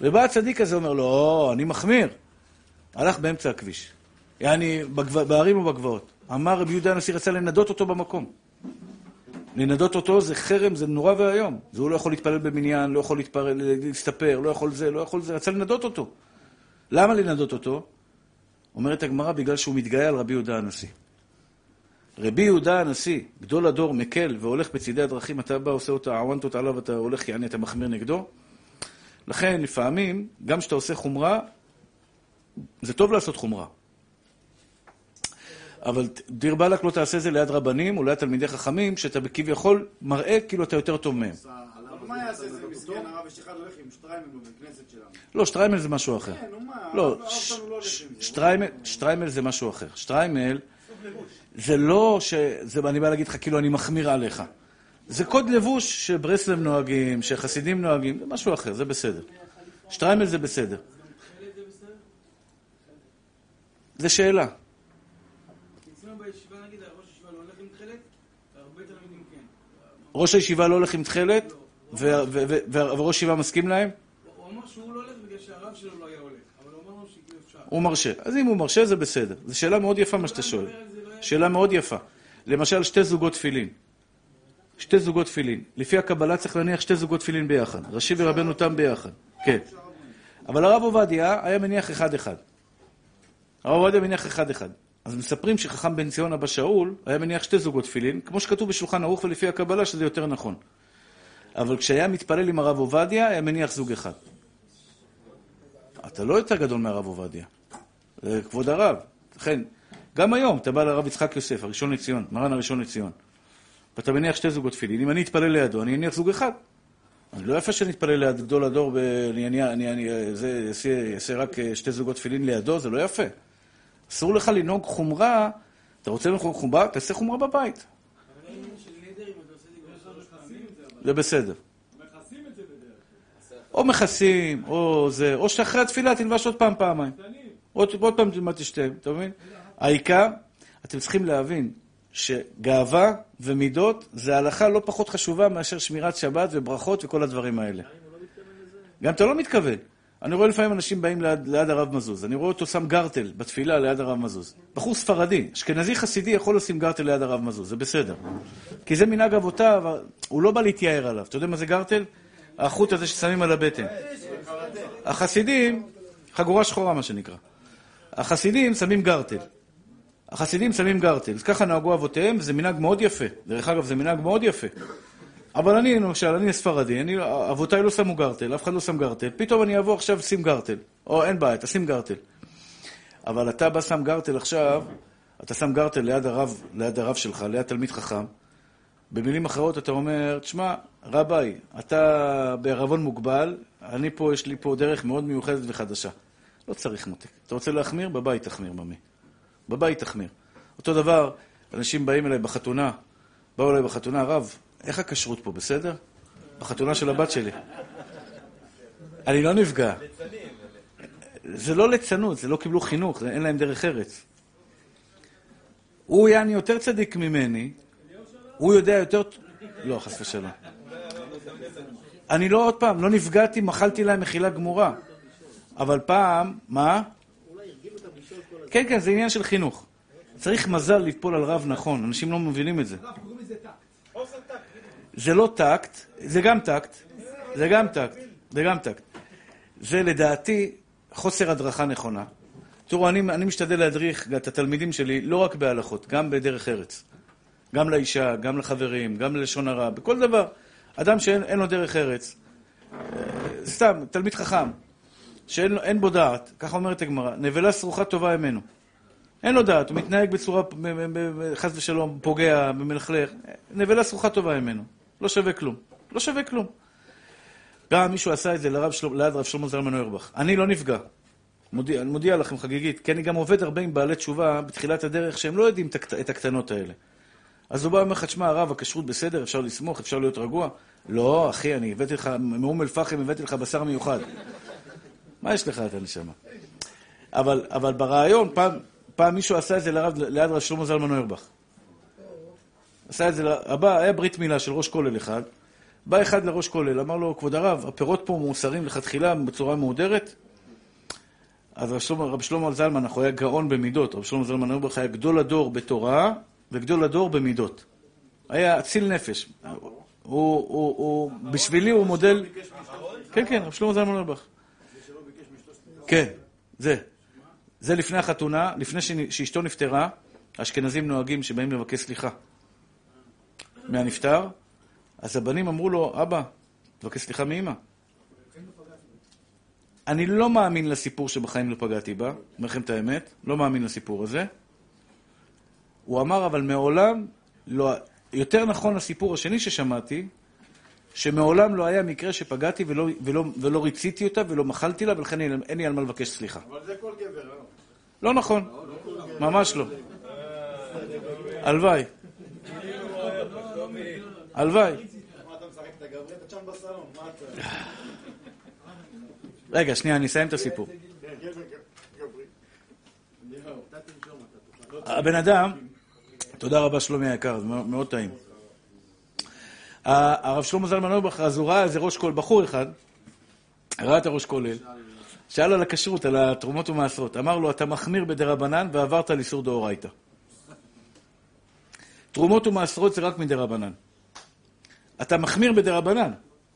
ובא הצדיק הזה אומר לו, לא, אני מחמיר. הלך באמצע הכביש. יעני. בערים ובגבעות. אמר רבי יהודה הנשיא רצה לנדות אותו במקום. לנדות אותו זה חרם, זה נורא ואיום. זה הוא לא יכול להתפלל במניין, לא יכול להתפלל, להסתפר, לא יכול זה, לא יכול זה, רצה לנדות אותו. למה לנדות אותו? אומרת הגמרא, בגלל שהוא מתגאה על רבי יהודה הנשיא. רבי יהודה הנשיא, גדול הדור, מקל והולך בצידי הדרכים, אתה בא, עושה אותה, עוונטות עליו, אתה הולך, יעני, אתה מחמיר נגדו. לכן, לפעמים, גם כשאתה עושה חומרה, זה טוב לעשות חומרה. אבל דיר באלק לא תעשה זה ליד רבנים או ליד תלמידי חכמים, שאתה כביכול מראה כאילו אתה יותר טוב מהם. מה יעשה זה מסכן הרב יש אחד הולך עם שטריימל בבית כנסת שלנו? לא, שטריימל זה משהו אחר. כן, נו מה, לא, לא. שטריימל, זה משהו אחר. שטריימל זה לא ש... אני בא להגיד לך כאילו אני מחמיר עליך. זה קוד לבוש שברסלב נוהגים, שחסידים נוהגים, זה משהו אחר, זה בסדר. שטריימל זה בסדר. זה שאלה. אצלנו בישיבה נגיד, הראש הישיבה לא הולך עם תכלת, והרבה תלמידים כן. ראש הישיבה לא הולך עם תכלת, וראש ישיבה מסכים להם? הוא אמר שהוא לא הולך בגלל שהרב שלו לא היה הולך, אבל הוא אמר לו שכאילו אפשר. הוא מרשה. אז אם הוא מרשה זה בסדר. זו שאלה מאוד יפה מה שאתה שואל. שאלה מאוד יפה. למשל, שתי זוגות תפילין. שתי זוגות תפילין. לפי הקבלה צריך להניח שתי זוגות תפילין ביחד. ראשי ורבנו תם ביחד. כן. אבל הרב עובדיה היה מניח אחד-אחד. הרב עובדיה מניח אחד-אחד. אז מספרים שחכם בן ציון אבא שאול היה מניח שתי זוגות תפילין, כמו שכתוב בשולחן ערוך ולפי הקבלה שזה יותר נכון. אבל כשהיה מתפלל עם הרב עובדיה, היה מניח זוג אחד. אתה לא יותר גדול מהרב עובדיה. זה כבוד הרב. לכן, גם היום, אתה בא לרב יצחק יוסף, הראשון לציון, מרן הראשון לציון, ואתה מניח שתי זוגות תפילין, אם אני אתפלל לידו, אני אניח זוג אחד. אני לא יפה שאני אתפלל ליד גדול הדור, אני, אעשה רק אה, שתי זוגות תפילין לידו, זה לא יפה. אסור לך לנהוג חומרה, אתה רוצה לנהוג חומרה, תעשה חומרה בבית. זה בסדר. או מכסים, או זה, או שאחרי התפילה תלבש עוד פעם, פעמיים. עוד, פעם תלמד תשתיהם, אתה מבין? העיקר, אתם צריכים להבין שגאווה ומידות זה הלכה לא פחות חשובה מאשר שמירת שבת וברכות וכל הדברים האלה. גם אתה לא מתכוון. אני רואה לפעמים אנשים באים ליד, ליד הרב מזוז, אני רואה אותו שם גרטל בתפילה ליד הרב מזוז. בחור ספרדי, אשכנזי חסידי יכול לשים גרטל ליד הרב מזוז, זה בסדר. כי זה מנהג אבותיו, הוא לא בא להתייער עליו. אתה יודע מה זה גרטל? החוט הזה ששמים על הבטן. החסידים, חגורה שחורה מה שנקרא. החסידים שמים גרטל. החסידים שמים גרטל. אז ככה נהגו אבותיהם, וזה מנהג מאוד יפה. דרך אגב, זה מנהג מאוד יפה. אבל אני, למשל, אני ספרדי, אני, אבותיי לא שמו גרטל, אף אחד לא שם גרטל, פתאום אני אבוא עכשיו, שים גרטל. או, אין בעיה, תשים גרטל. אבל אתה בא, שם גרטל עכשיו, אתה שם גרטל ליד הרב, ליד הרב שלך, ליד תלמיד חכם. במילים אחרות אתה אומר, תשמע, רביי, אתה בערבון מוגבל, אני פה, יש לי פה דרך מאוד מיוחדת וחדשה. לא צריך מותק. אתה רוצה להחמיר? בבית תחמיר, ממי. בבית תחמיר. אותו דבר, אנשים באים אליי בחתונה, באו אליי בחתונה, רב, איך הכשרות פה, בסדר? בחתונה של הבת שלי. אני לא נפגע. זה לא ליצנות, זה לא קיבלו חינוך, זה- אין להם דרך ארץ. הוא יעני יותר צדיק ממני, הוא יודע יותר... לא, חס ושלום. אני לא, עוד פעם, לא נפגעתי, מחלתי להם מחילה גמורה. אבל פעם, מה? כן, כן, זה עניין של חינוך. צריך מזל ליפול על רב נכון, אנשים לא מבינים את זה. זה לא טקט, זה גם טקט, זה גם טקט, זה גם טקט. זה לדעתי חוסר הדרכה נכונה. תראו, אני, אני משתדל להדריך את התלמידים שלי לא רק בהלכות, גם בדרך ארץ. גם לאישה, גם לחברים, גם ללשון הרע, בכל דבר. אדם שאין אין לו דרך ארץ, אה, סתם, תלמיד חכם, שאין בו דעת, ככה אומרת הגמרא, נבלה סרוחה טובה ממנו. אין לו דעת, הוא מתנהג בצורה, חס ושלום, פוגע, מלכלך. נבלה סרוחה טובה ממנו. לא שווה כלום. לא שווה כלום. גם מישהו עשה את זה לרב של... ליד רב שלמה זלמן אוירבך. אני לא נפגע. מודיע, אני מודיע לכם חגיגית, כי אני גם עובד הרבה עם בעלי תשובה בתחילת הדרך שהם לא יודעים את הקטנות האלה. אז הוא בא ואומר לך, תשמע, הרב, הכשרות בסדר, אפשר לסמוך, אפשר להיות רגוע? לא, אחי, אני הבאתי לך, מאום אל-פחם הבאתי לך בשר מיוחד. מה יש לך, אתה נשמה? אבל, אבל ברעיון, פעם, פעם מישהו עשה את זה לרב, ליד רב שלמה זלמן אוירבך. עשה את זה, הבא, היה ברית מילה של ראש כולל אחד, בא אחד לראש כולל, אמר לו, כבוד הרב, הפירות פה מאוסרים לכתחילה בצורה מהודרת? אז רב שלמה, רב שלמה זלמן, הוא היה גאון במידות, רב שלמה זלמן אוירבך היה גדול הדור בתורה וגדול הדור במידות. היה אציל נפש. הוא, הוא, הוא, בשבילי הוא מודל... כן, כן, רב שלמה זלמן אוירבך. כן, זה. זה לפני החתונה, לפני שאשתו נפטרה, האשכנזים נוהגים שבאים לבקש סליחה מהנפטר, אז הבנים אמרו לו, אבא, תבקש סליחה מאמא. אני לא מאמין לסיפור שבחיים לא פגעתי בה, אומר לכם את האמת, לא מאמין לסיפור הזה. הוא אמר, אבל מעולם לא... יותר נכון לסיפור השני ששמעתי, שמעולם לא היה מקרה שפגעתי ולא, ולא, ולא ריציתי אותה ולא מחלתי לה, ולכן אין, אין לי על מה לבקש סליחה. אבל זה כל גבר, לא? לא נכון, ממש לא. הלוואי. הלוואי. מה אתה משחק את הגברי? אתה שם בסלון, מה אתה... רגע, שנייה, אני אסיים את הסיפור. כן, גבר גברי. הבן אדם, תודה רבה שלומי היקר, זה מאוד טעים. הרב שלמה זלמן אוירבך, אז הוא ראה איזה ראש כולל, בחור אחד, ראה את הראש כולל, שאל על הכשרות, על התרומות ומעשרות. אמר לו, אתה מחמיר בדרבנן ועברת על איסור דאורייתא. תרומות ומעשרות זה רק מדרבנן. אתה מחמיר בדרבנן.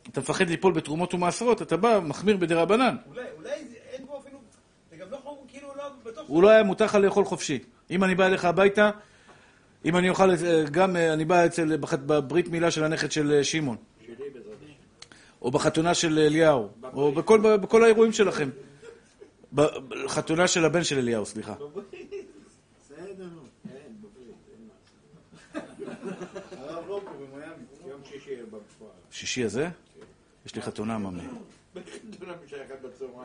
אתה מפחד ליפול בתרומות ומעשרות, אתה בא, מחמיר בדרבנן. אולי, אולי אין פה אפילו... זה גם לא כאילו לא בטוח... הוא לא היה מותר לך לאכול חופשי. אם אני בא אליך הביתה, אם אני אוכל, אה, גם אה, אני בא אצל, בח- בברית מילה של הנכד של אה, שמעון, או בחתונה של אליהו, או בכל, בכל האירועים שלכם. בחתונה של הבן של אליהו, סליחה. בסדר, נו. אין, בברית, אין מה. הרב לא פה במיאמי. יום שישי בפועל. שישי הזה, יש לי חתונה, ממי.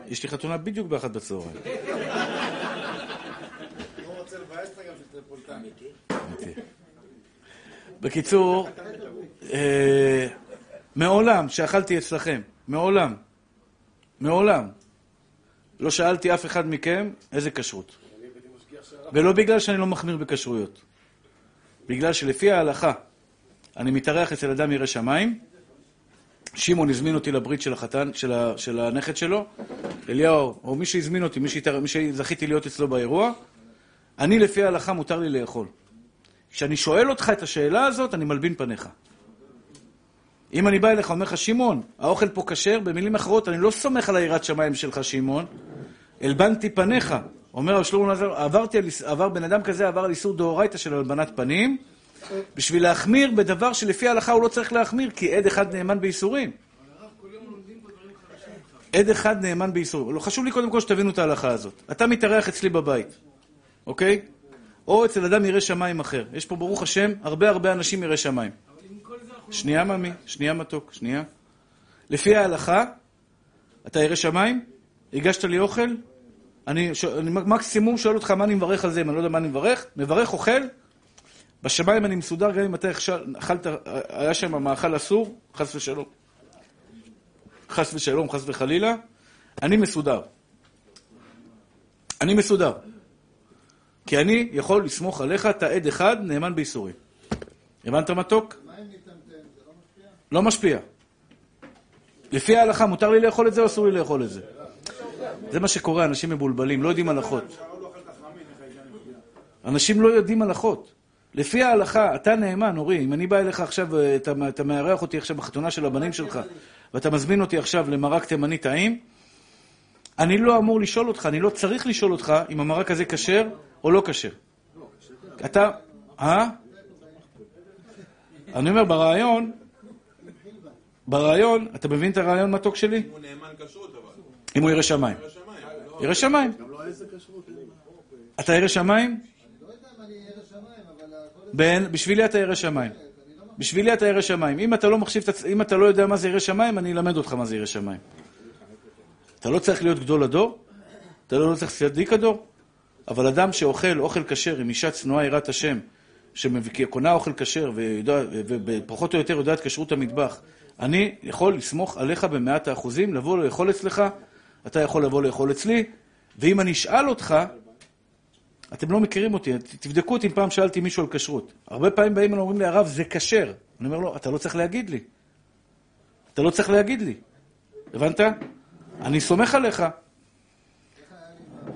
יש לי חתונה בדיוק באחת בצהריים. לא. בקיצור, אה, מעולם שאכלתי אצלכם, מעולם, מעולם, לא שאלתי אף אחד מכם איזה כשרות. ולא בגלל שאני לא מחמיר בכשרויות. בגלל שלפי ההלכה, אני מתארח אצל אדם ירא שמיים, שמעון הזמין אותי לברית של החתן, של, ה, של הנכד שלו, אליהו, או מי שהזמין אותי, מי, שהתאר, מי שזכיתי להיות אצלו באירוע, אני לפי ההלכה מותר לי לאכול. כשאני שואל אותך את השאלה הזאת, אני מלבין פניך. אם אני בא אליך ואומר לך, שמעון, האוכל פה כשר, במילים אחרות, אני לא סומך על היראת שמיים שלך, שמעון, הלבנתי פניך. אומר הרב שלמה נזר, עברתי עבר, בן אדם כזה עבר על איסור דאורייתא של הלבנת פנים, בשביל להחמיר בדבר שלפי ההלכה הוא לא צריך להחמיר, כי עד אחד נאמן בייסורים. עד אחד נאמן בייסורים. לא, חשוב לי קודם כל שתבינו את ההלכה הזאת. אתה מתארח אצלי בבית, אוקיי? או אצל אדם ירא שמיים אחר. יש פה, ברוך השם, הרבה הרבה אנשים ירא שמיים. שנייה, ממי, שנייה מתוק, שנייה. לפי ההלכה, אתה ירא שמיים? הגשת לי אוכל? אני, ש... אני מקסימום שואל אותך מה אני מברך על זה, אם אני לא יודע מה אני מברך, מברך, אוכל, בשמיים אני מסודר, גם אם אתה אכל- אכלת, היה שם מאכל אסור, חס ושלום. חס ושלום, חס וחלילה, אני מסודר. אני מסודר. כי אני יכול לסמוך עליך, אתה עד אחד, נאמן בייסורים. הבנת מתוק? לא משפיע? לא משפיע. לפי ההלכה, מותר לי לאכול את זה או אסור לי לאכול את זה? זה מה שקורה, אנשים מבולבלים, לא יודעים הלכות. לא אנשים לא יודעים הלכות. לפי ההלכה, אתה נאמן, אורי, אם אני בא אליך עכשיו, אה, אתה, אתה מארח אותי עכשיו בחתונה של הבנים שלך, ואתה מזמין אותי עכשיו למרק תימני טעים, אני לא אמור לשאול אותך, אני לא צריך לשאול אותך אם המרק הזה כשר או לא כשר. אתה... אה? אני אומר, ברעיון, ברעיון, אתה מבין את הרעיון מתוק שלי? הוא נאמן כשרות אבל. אם הוא ירא שמיים. ירא שמיים. ירא שמיים. אתה ירא שמיים? לא יודע אם אני ירא שמיים, בן, בשבילי אתה ירא שמיים. בשבילי אתה ירא שמיים. אם אתה לא מחשיב, אם אתה לא יודע מה זה ירא שמיים, אני אלמד אותך מה זה ירא שמיים. אתה לא צריך להיות גדול הדור, אתה לא צריך צדיק הדור, אבל אדם שאוכל אוכל כשר עם אישה צנועה יראת השם, שקונה אוכל כשר ופחות או יותר יודעת כשרות המטבח, אני יכול לסמוך עליך במאת האחוזים, לבוא לאכול אצלך, אתה יכול לבוא לאכול אצלי, ואם אני אשאל אותך, אתם לא מכירים אותי, תבדקו אותי אם פעם שאלתי מישהו על כשרות. הרבה פעמים באים ואומרים לי, הרב, זה כשר. אני אומר לו, אתה לא צריך להגיד לי. אתה לא צריך להגיד לי. הבנת? אני סומך עליך. איך היה לי בזה,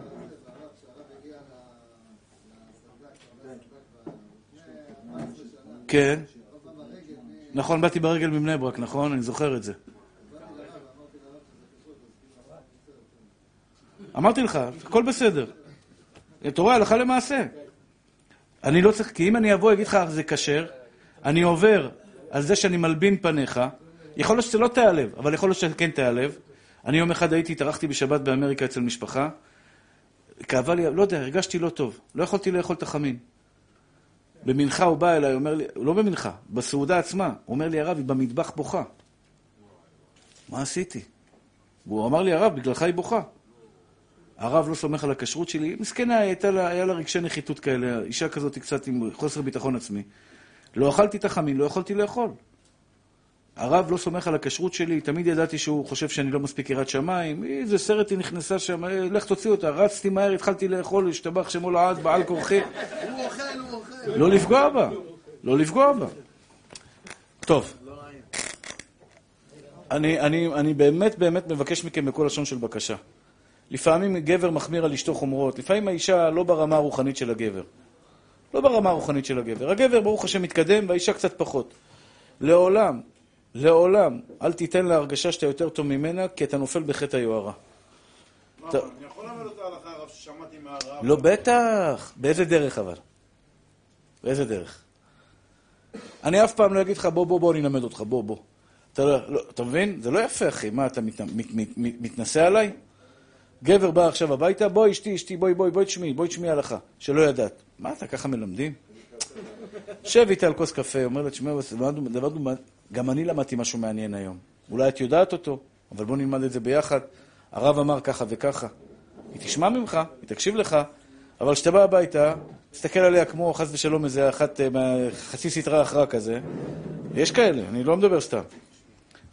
ברב, שהרב הגיע ל- לסנדק, הרבה סנדק, לפני 14 שנה. כן. נכון, באתי ברגל מבני ברק, נכון? אני זוכר את זה. אמרתי לך, הכל בסדר. רואה, הלכה למעשה. אני לא צריך, כי אם אני אבוא ואגיד לך זה כשר, אני עובר על זה שאני מלבין פניך, יכול להיות שזה לא תיעלב, אבל יכול להיות שכן תיעלב. אני יום אחד הייתי, התארחתי בשבת באמריקה אצל משפחה, כאבה לי, לא יודע, הרגשתי לא טוב, לא יכולתי לאכול את החמין. במנחה הוא בא אליי, אומר לי, לא במנחה, בסעודה עצמה, הוא אומר לי, הרב, היא במטבח בוכה. מה עשיתי? והוא אמר לי, הרב, בגללך היא בוכה. הרב לא סומך על הכשרות שלי, מסכנה, הייתה לה, היה לה רגשי נחיתות כאלה, אישה כזאת קצת עם חוסר ביטחון עצמי. לא אכלתי את החמין, לא יכולתי לאכול. הרב לא סומך על הכשרות שלי, תמיד ידעתי שהוא חושב שאני לא מספיק יראת שמיים, איזה סרט היא נכנסה שם, אה, לך תוציא אותה, רצתי מהר, התחלתי לאכול, השתבח שמו לעד, בעל כורחי. הוא אוכל, הוא אוכל. לא לפגוע בה, לא לפגוע בה. טוב. אני, אני, אני באמת באמת מבקש מכם בכל לשון של בקשה. לפעמים גבר מחמיר על אשתו חומרות, לפעמים האישה לא ברמה הרוחנית של הגבר. לא ברמה הרוחנית של הגבר. הגבר, ברוך השם, מתקדם, והאישה קצת פחות. לעולם, לעולם, אל תיתן לה הרגשה שאתה יותר טוב ממנה, כי אתה נופל בחטא היוהרה. אבל אני יכול ללמד אותה הלכה, הרב, ששמעתי מהרב. לא, בטח. באיזה דרך אבל? באיזה דרך? אני אף פעם לא אגיד לך, בוא, בוא, בוא, אני אלמד אותך, בוא, בוא. אתה, לא, לא, אתה מבין? זה לא יפה, אחי. מה, אתה מת, מת, מת, מת, מתנשא עליי? גבר בא עכשיו הביתה, בואי אשתי, אשתי, בואי, בואי, בואי תשמעי, בואי תשמעי הלכה, שלא ידעת. מה, אתה ככה מלמדים? שב איתה על כוס קפה, אומר לה, תשמע, גם אני למדתי משהו מעניין היום. אולי את יודעת אותו, אבל בוא נלמד את זה ביחד. הרב אמר ככה וככה. היא תשמע ממך, היא תקשיב לך, אבל כשאתה בא הביתה, תסתכל עליה כמו חס ושלום איזה אחת, אה, חצי סטרה אחרא כזה. יש כאלה, אני לא מדבר סתם.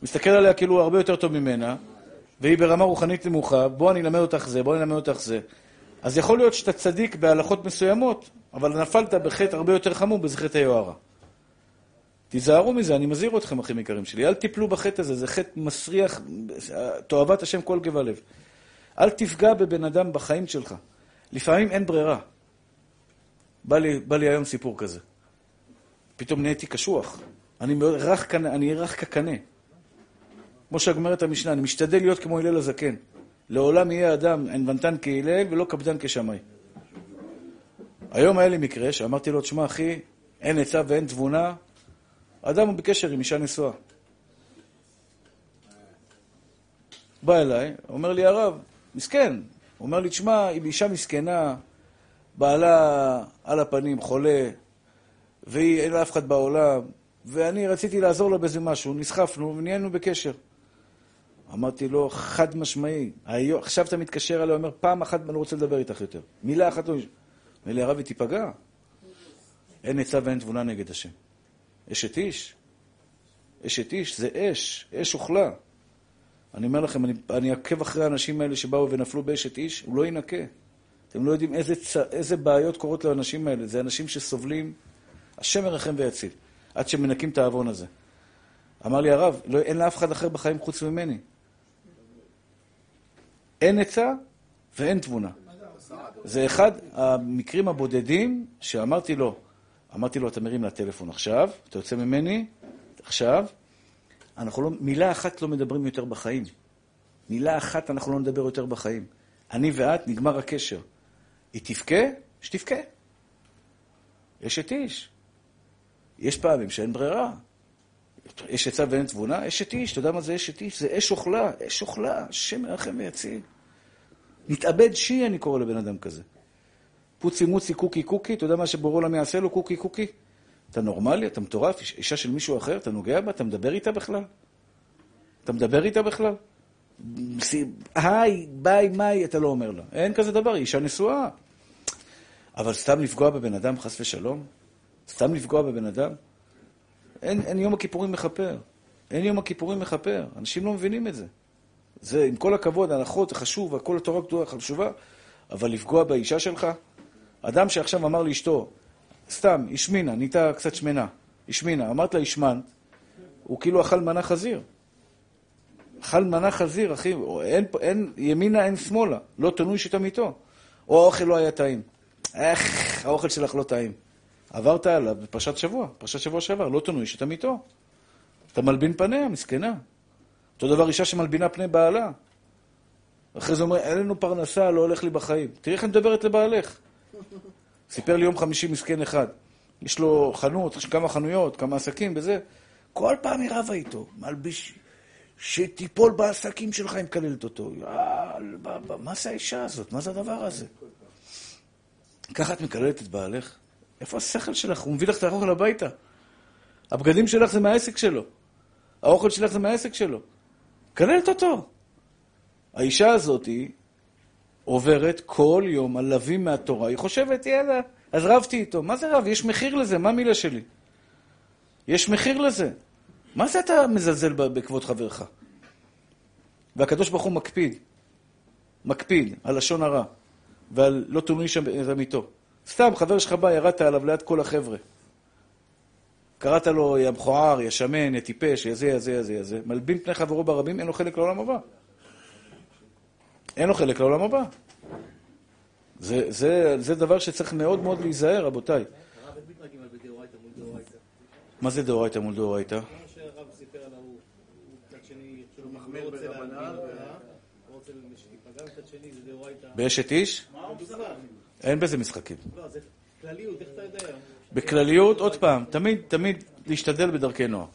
מסתכל עליה כאילו הרבה יותר טוב ממנה, והיא ברמה רוחנית נמוכה, בוא אני אלמד אותך זה, בוא אני אלמד אותך זה. אז יכול להיות שאתה צדיק בהלכות מסוימות, אבל נפלת בחטא הרבה יותר חמור, בזה חטא היוהרה. תיזהרו מזה, אני מזהיר אתכם, אחים יקרים שלי. אל תיפלו בחטא הזה, זה חטא מסריח, תועבת השם כל גבה לב. אל תפגע בבן אדם בחיים שלך. לפעמים אין ברירה. בא לי, בא לי היום סיפור כזה. פתאום נהייתי קשוח. אני רך, אני רך כקנה. כמו שאומרת המשנה, אני משתדל להיות כמו הלל הזקן. לעולם יהיה אדם ענוונתן כהלל ולא קפדן כשמאי. היום היה לי מקרה שאמרתי לו, תשמע אחי, אין עצה ואין תבונה, האדם הוא בקשר עם אישה נשואה. בא אליי, אומר לי הרב, מסכן. הוא אומר לי, תשמע, היא אישה מסכנה, בעלה על הפנים, חולה, והיא, אין לה אף אחד בעולם, ואני רציתי לעזור לה באיזה משהו, נסחפנו ונהיינו בקשר. אמרתי לו, חד משמעי, היום, עכשיו אתה מתקשר אליי, אומר, פעם אחת אני לא רוצה לדבר איתך יותר. מילה אחת לא... אומר לי, הרב, היא תיפגע. אין עצה ואין תבונה נגד השם. אשת איש. אשת איש זה אש, אש אוכלה. אני אומר לכם, אני, אני אעקב אחרי האנשים האלה שבאו ונפלו באשת איש, הוא לא ינקה. אתם לא יודעים איזה, צ... איזה בעיות קורות לאנשים האלה. זה אנשים שסובלים, השם ירחם ויציל, עד שמנקים את העוון הזה. אמר לי הרב, לא, אין לאף אחד אחר בחיים חוץ ממני. אין עצה ואין תבונה. זה אחד המקרים הבודדים שאמרתי לו, אמרתי לו, אתה מרים לטלפון עכשיו, אתה יוצא ממני, עכשיו, אנחנו לא, מילה אחת לא מדברים יותר בחיים. מילה אחת אנחנו לא נדבר יותר בחיים. אני ואת, נגמר הקשר. היא תבכה, שתבכה. אשת איש. יש פעמים שאין ברירה. יש עצה ואין תבונה, אשת איש, אתה יודע מה זה אשת איש? זה אש אוכלה, אש אוכלה, השם מרחם ויציל. נתאבד שיעי, אני קורא לבן אדם כזה. פוצי מוצי קוקי קוקי, אתה יודע מה שבורא עולם יעשה לו קוקי קוקי? אתה נורמלי? אתה מטורף? איש- אישה של מישהו אחר? אתה נוגע בה? אתה מדבר איתה בכלל? אתה מדבר איתה בכלל? היי, ביי, מאי, אתה לא אומר לה. אין כזה דבר, היא אישה נשואה. אבל סתם לפגוע בבן אדם, חס ושלום? סתם לפגוע בבן אדם? אין, אין יום הכיפורים מכפר. אין יום הכיפורים מכפר. אנשים לא מבינים את זה. זה, עם כל הכבוד, ההלכות, זה חשוב, הכל התורה גדולה חשובה, אבל לפגוע באישה שלך? אדם שעכשיו אמר לאשתו, סתם, השמינה, נהייתה קצת שמנה, השמינה, אמרת לה השמנת, הוא כאילו אכל מנה חזיר. אכל מנה חזיר, אחי, או אין, אין ימינה, אין שמאלה, לא תנוי שיטה מיתו. או האוכל לא היה טעים. איך, האוכל שלך לא טעים. עברת עליו בפרשת שבוע, פרשת שבוע שעבר, לא תנוי שיטה מיתו. אתה מלבין פניה, מסכנה. אותו דבר אישה שמלבינה פני בעלה. אחרי זה אומר, אין לנו פרנסה, לא הולך לי בחיים. תראי איך אני מדברת לבעלך. סיפר לי יום חמישי מסכן אחד. יש לו חנות, יש כמה חנויות, כמה עסקים וזה. כל פעם היא רבה איתו, מלביש, שתיפול בעסקים שלך אם מקללת אותו. יאללה, מה זה האישה הזאת? מה זה הדבר הזה? ככה את מקללת את בעלך? איפה השכל שלך? הוא מביא לך את האוכל הביתה. הבגדים שלך זה מהעסק שלו. האוכל שלך זה מהעסק שלו. מקללת אותו. האישה הזאת היא עוברת כל יום על לווים מהתורה. היא חושבת, יאללה, אז רבתי איתו. מה זה רב? יש מחיר לזה, מה המילה שלי? יש מחיר לזה. מה זה אתה מזלזל בכבוד חברך? והקדוש ברוך הוא מקפיד, מקפיד על לשון הרע ועל לא תונוי שם במיתו. סתם, חבר שלך בא, ירדת עליו ליד כל החבר'ה. קראת לו, יא מכוער, יא שמן, יא טיפש, יא זה, יא זה, יא זה, יא זה. מלבין פני חברו ברבים, אין לו חלק לעולם הבא. אין לו חלק לעולם הבא. זה, זה, זה דבר שצריך מאוד מאוד להיזהר, רבותיי. מה זה דאורייתא מול דאורייתא. באשת איש? אין בזה משחקים. לא, זה כלליות, איך אתה יודע? בכלליות, עוד פעם, תמיד, תמיד להשתדל בדרכי נוער.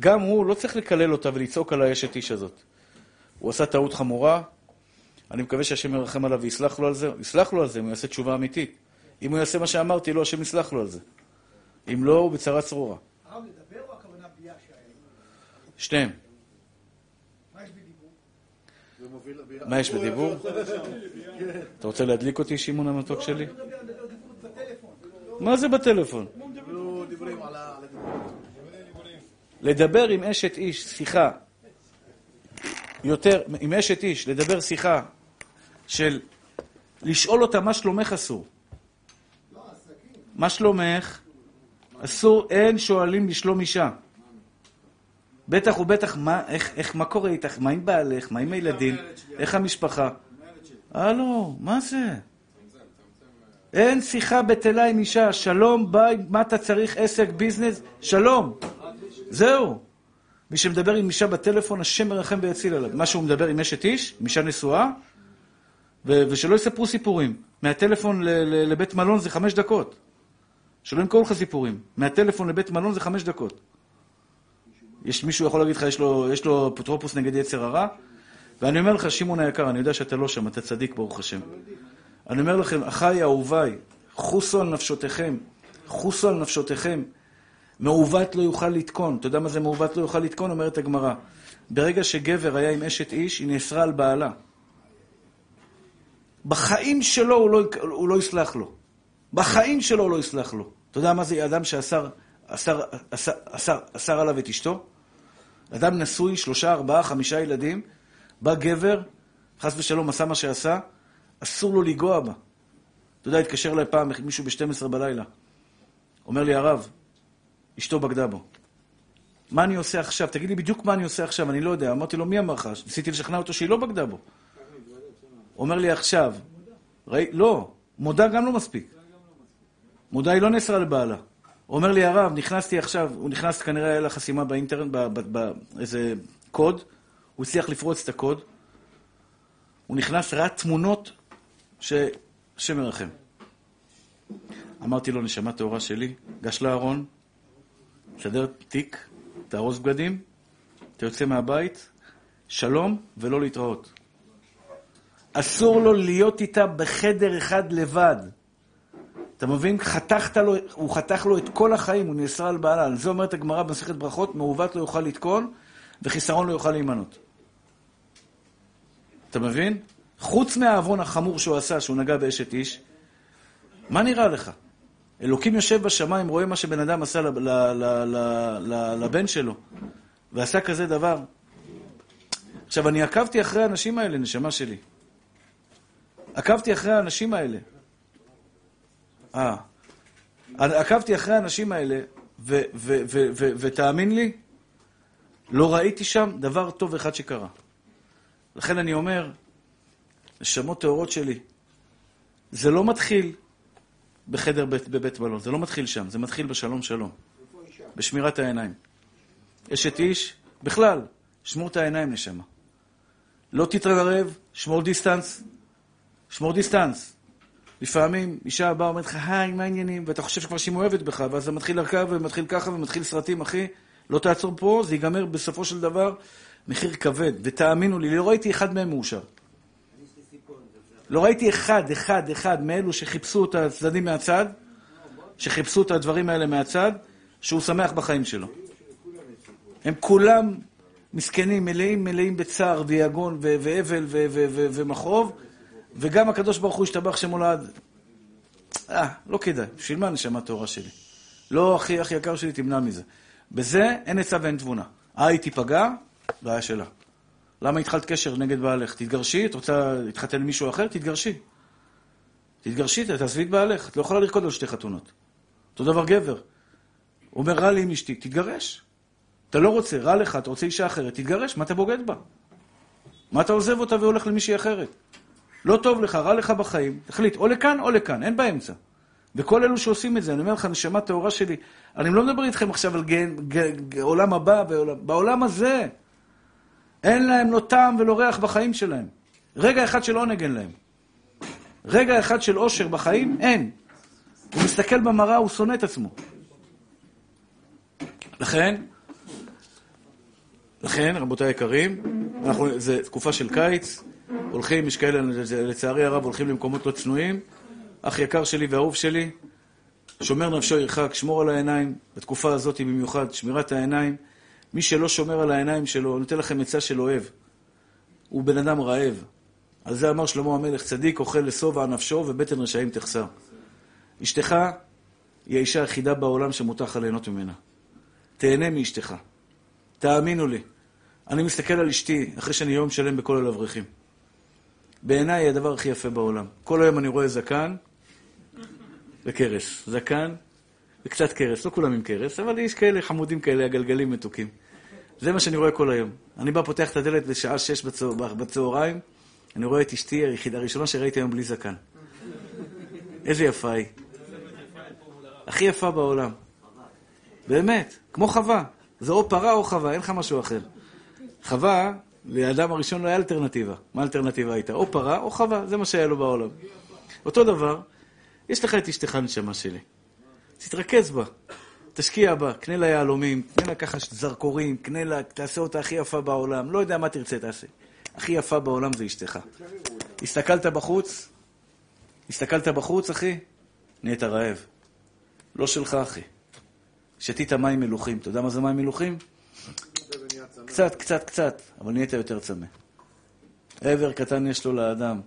גם הוא לא צריך לקלל אותה ולצעוק על האשת איש הזאת. הוא עשה טעות חמורה, אני מקווה שהשם ירחם עליו ויסלח לו על זה, יסלח לו על זה אם הוא יעשה תשובה אמיתית. אם הוא יעשה מה שאמרתי לו, השם יסלח לו על זה. אם לא, הוא בצרה צרורה. שניהם. מה יש בדיבור? זה מוביל לביאה. מה יש בדיבור? אתה רוצה להדליק אותי, שמעון המתוק שלי? לא דיבור בטלפון. מה זה בטלפון? לא. לדבר עם אשת איש שיחה יותר, עם אשת איש, לדבר שיחה של לשאול אותה מה שלומך אסור. מה שלומך? אסור, אין שואלים לשלום אישה. בטח ובטח, מה, איך, איך, מה קורה איתך? מה עם בעלך? מה עם הילדים? איך המשפחה? הלו, מה זה? אין שיחה בטלה עם אישה, שלום, ביי, מה אתה צריך, עסק, ביזנס? שלום. זהו. מי שמדבר עם אישה בטלפון, השם מרחם ויציל עליו. מה שהוא מדבר עם אשת איש, עם אישה נשואה, ו- ושלא יספרו סיפורים. מהטלפון ל- ל- לבית מלון זה חמש דקות. שלא ימכרו לך סיפורים. מהטלפון לבית מלון זה חמש דקות. יש מישהו יכול להגיד לך, יש לו, יש לו אפוטרופוס נגד יצר הרע? ואני אומר לך, שמעון היקר, אני יודע שאתה לא שם, אתה צדיק, ברוך השם. אני אומר לכם, אחיי אהוביי, חוסו על נפשותיכם, חוסו על נפשותיכם. מעוות לא יוכל לתקון. אתה יודע מה זה מעוות לא יוכל לתקון? אומרת הגמרא. ברגע שגבר היה עם אשת איש, היא נאסרה על בעלה. בחיים שלו הוא לא, הוא לא יסלח לו. בחיים שלו הוא לא יסלח לו. אתה יודע מה זה אדם שאסר אסר, אסר, אסר, אסר עליו את אשתו? אדם נשוי, שלושה, ארבעה, חמישה ילדים, בא גבר, חס ושלום עשה מה שעשה, אסור לו לנגוע בה. אתה יודע, התקשר אליי פעם מישהו ב-12 בלילה. אומר לי, הרב, אשתו בגדה בו. מה אני עושה עכשיו? תגיד לי בדיוק מה אני עושה עכשיו, אני לא יודע. אמרתי לו, מי אמר לך? ניסיתי לשכנע אותו שהיא לא בגדה בו. אומר לי עכשיו, ראי, לא, מודה גם לא מספיק. מודה היא לא נאסרה לבעלה. אומר לי, הרב, נכנסתי עכשיו, הוא נכנס, כנראה היה לה חסימה באינטרנט, באיזה קוד, הוא הצליח לפרוץ את הקוד, הוא נכנס, ראה תמונות שהשם ירחם. אמרתי לו, נשמה טהורה שלי, גש לארון, תסדר תיק, תארוז בגדים, אתה יוצא מהבית, שלום ולא להתראות. אסור לו להיות איתה בחדר אחד לבד. אתה מבין? חתכת לו, הוא חתך לו את כל החיים, הוא נאסר על בעלה. על זה אומרת הגמרא במסכת ברכות, מעוות לא יוכל לתקון וחיסרון לא יוכל להימנות. אתה מבין? חוץ מהעוון החמור שהוא עשה, שהוא נגע באשת איש, מה נראה לך? אלוקים יושב בשמיים, רואה מה שבן אדם עשה לבן שלו, ועשה כזה דבר. עכשיו, אני עקבתי אחרי האנשים האלה, נשמה שלי. עקבתי אחרי האנשים האלה. אה. עקבתי אחרי האנשים האלה, ותאמין לי, לא ראיתי שם דבר טוב אחד שקרה. לכן אני אומר, נשמות טהורות שלי, זה לא מתחיל בחדר בית, בבית מלון, זה לא מתחיל שם, זה מתחיל בשלום שלום, בשמירת העיניים. אשת איש, בכלל, שמור את העיניים, נשמה. לא תתרברב, שמור distance, שמור distance. לפעמים אישה באה ואומרת לך, היי, מה העניינים? ואתה חושב שכבר שהיא מאוהבת בך, ואז זה מתחיל לרחף ומתחיל ככה ומתחיל סרטים, אחי. לא תעצור פה, זה ייגמר בסופו של דבר מחיר כבד. ותאמינו לי, לא ראיתי אחד מהם מאושר. לא ראיתי אחד, אחד, אחד מאלו שחיפשו את הצדדים מהצד, שחיפשו את הדברים האלה מהצד, שהוא שמח בחיים שלו. הם כולם מסכנים, מלאים, מלאים בצער ויגון ואבל ומכאוב, וגם הקדוש ברוך הוא השתבח שמו. אה, לא כדאי. בשביל מה נשמה טהורה שלי? לא, אחי, אחי יקר שלי, תמנע מזה. בזה אין עצה ואין תבונה. אה, היא תיפגע, בעיה שלה. למה התחלת קשר נגד בעלך? תתגרשי, את רוצה להתחתן עם מישהו אחר? תתגרשי. תתגרשי, תעזבי את בעלך. את לא יכולה לרקוד על שתי חתונות. אותו דבר גבר. הוא אומר, רע לי עם אשתי, תתגרש. אתה לא רוצה, רע לך, אתה רוצה אישה אחרת, תתגרש, מה אתה בוגד בה? מה אתה עוזב אותה והולך למישהי אחרת? לא טוב לך, רע לך בחיים, תחליט, או לכאן או לכאן, אין באמצע. וכל אלו שעושים את זה, אני אומר לך, נשמה טהורה שלי, אני לא מדבר איתכם עכשיו על גן, ג, ג, עולם הבא, בעולם, בעולם הזה. אין להם לא טעם ולא ריח בחיים שלהם. רגע אחד של עונג אין להם. רגע אחד של אושר בחיים, אין. הוא מסתכל במראה, הוא שונא את עצמו. לכן, לכן, רבותיי היקרים, אנחנו, זה תקופה של קיץ, הולכים, יש כאלה, לצערי הרב, הולכים למקומות לא צנועים. אח יקר שלי ואהוב שלי, שומר נפשו ירחק, שמור על העיניים, בתקופה הזאת במיוחד, שמירת העיניים. מי שלא שומר על העיניים שלו, אני נותן לכם עצה של אוהב. הוא בן אדם רעב. על זה אמר שלמה המלך, צדיק אוכל לשובע נפשו ובטן רשעים תחסר. אשתך היא האישה היחידה בעולם שמותר לך ליהנות ממנה. תהנה מאשתך. תאמינו לי. אני מסתכל על אשתי אחרי שאני יום שלם בכל אל אברכים. בעיניי הדבר הכי יפה בעולם. כל היום אני רואה זקן וקרס. זקן וקצת קרס. לא כולם עם קרס, אבל יש כאלה חמודים כאלה, הגלגלים מתוקים. זה מה שאני רואה כל היום. אני בא, פותח את הדלת בשעה שש בצהר, בצהריים, אני רואה את אשתי היחידה, הראשונה שראיתי היום בלי זקן. איזה יפה היא. הכי יפה בעולם. באמת, כמו חווה. זה או פרה או חווה, אין לך משהו אחר. חווה, לאדם הראשון לא היה אלטרנטיבה. מה האלטרנטיבה הייתה? או פרה או חווה, זה מה שהיה לו בעולם. אותו דבר, יש לך את אשתך נשמה שלי. תתרכז בה, תשקיע בה, קנה לה יהלומים, קנה לה ככה זרקורים, קנה לה, תעשה אותה הכי יפה בעולם, לא יודע מה תרצה, תעשה. הכי יפה בעולם זה אשתך. הסתכלת בחוץ, הסתכלת בחוץ, אחי, נהיית רעב. לא שלך, אחי. שתית מים מלוכים. אתה יודע מה זה מים מלוכים? קצת, קצת, קצת, אבל נהיית יותר צמא. עבר קטן יש לו לאדם.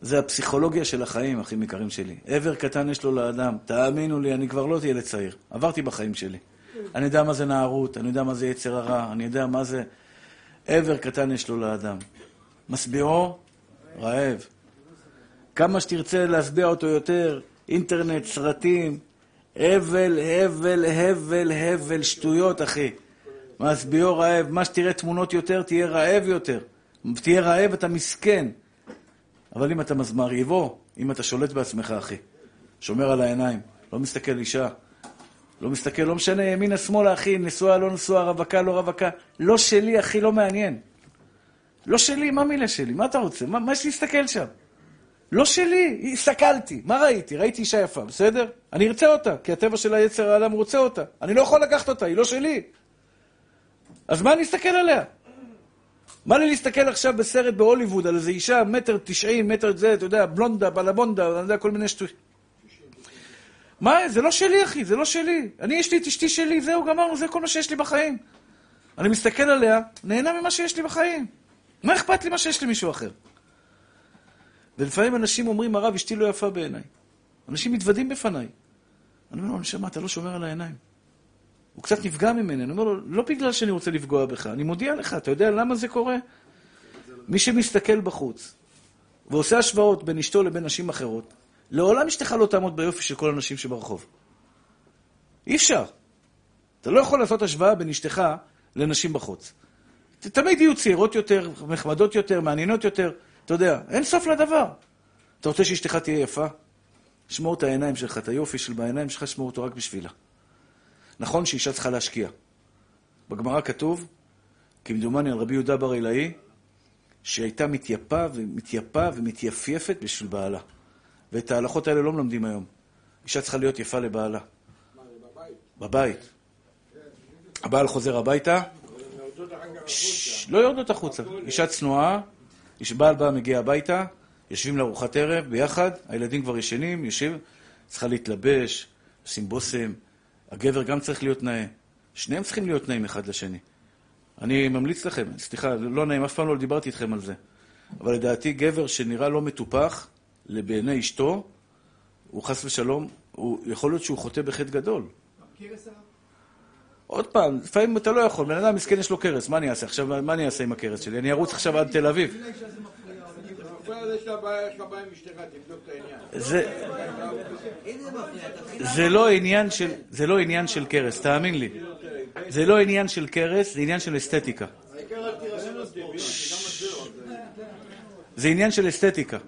זה הפסיכולוגיה של החיים, אחים יקרים שלי. עבר קטן יש לו לאדם. תאמינו לי, אני כבר לא ילד צעיר. עברתי בחיים שלי. אני יודע מה זה נערות, אני יודע מה זה יצר הרע, אני יודע מה זה... עבר קטן יש לו לאדם. משביעו, רעב. כמה שתרצה להשביע אותו יותר, אינטרנט, סרטים, הבל, הבל, הבל, הבל, שטויות, אחי. משביעו רעב. מה שתראה תמונות יותר, תהיה רעב יותר. תהיה רעב, אתה מסכן. אבל אם אתה מרהיבו, אם אתה שולט בעצמך, אחי, שומר על העיניים, לא מסתכל אישה, לא מסתכל, לא משנה ימינה שמאלה, אחי, נשואה, לא נשואה, רווקה, לא רווקה, לא שלי, אחי, לא מעניין. לא שלי, מה מילה שלי? מה אתה רוצה? מה, מה יש להסתכל שם? לא שלי, הסתכלתי. מה ראיתי? ראיתי אישה יפה, בסדר? אני ארצה אותה, כי הטבע של היצר האדם רוצה אותה. אני לא יכול לקחת אותה, היא לא שלי. אז מה אני אסתכל עליה? מה לי להסתכל עכשיו בסרט בהוליווד על איזו אישה, מטר תשעים, מטר זה, אתה יודע, בלונדה, בלבונדה, אני יודע, כל מיני שטויות. מה, זה לא שלי, אחי, זה לא שלי. אני, יש לי את אשתי שלי, זהו, גמרנו, זה כל מה שיש לי בחיים. אני מסתכל עליה, נהנה ממה שיש לי בחיים. מה אכפת לי מה שיש למישהו אחר? ולפעמים אנשים אומרים, הרב, אשתי לא יפה בעיניי. אנשים מתוודים בפניי. אני אומר לו, נשמה, אתה לא שומר על העיניים. הוא קצת נפגע ממני. אני אומר לו, לא בגלל שאני רוצה לפגוע בך, אני מודיע לך, אתה יודע למה זה קורה? מי שמסתכל בחוץ ועושה השוואות בין אשתו לבין נשים אחרות, לעולם אשתך לא תעמוד ביופי של כל הנשים שברחוב. אי אפשר. אתה לא יכול לעשות השוואה בין אשתך לנשים בחוץ. תמיד יהיו צעירות יותר, נחמדות יותר, מעניינות יותר. אתה יודע, אין סוף לדבר. אתה רוצה שאשתך תהיה יפה? שמור את העיניים שלך, את היופי של בעיניים שלך, שמור אותו רק בשבילה. נכון שאישה צריכה להשקיע. בגמרא כתוב, כמדומני על רבי יהודה בר אילאי, שהייתה מתייפה ומתייפה ומתייפייפת בשביל בעלה. ואת ההלכות האלה לא מלמדים היום. אישה צריכה להיות יפה לבעלה. בבית. הבעל חוזר הביתה, לא יורדות החוצה. אישה צנועה, איש בעל בא, מגיע הביתה, יושבים לארוחת ערב ביחד, הילדים כבר ישנים, יושב, צריכה להתלבש, עושים בושם. הגבר גם צריך להיות נאה. שניהם צריכים להיות נאים אחד לשני. אני ממליץ לכם, סליחה, לא נעים, אף פעם לא דיברתי איתכם על זה. אבל לדעתי, גבר שנראה לא מטופח בעיני אשתו, הוא חס ושלום, הוא, יכול להיות שהוא חוטא בחטא גדול. עוד פעם, לפעמים אתה לא יכול, בן אדם מסכן יש לו קרס, מה אני אעשה עכשיו, מה אני אעשה עם הקרס שלי? אני ארוץ עכשיו עד תל אביב. יש לה בעיה, יש לה בעיה עם אשתך, תבדוק את העניין. זה, זה לא עניין של, זה לא עניין של קרס, תאמין לי. זה לא עניין של קרס, זה עניין של אסתטיקה. זה עניין של אסתטיקה.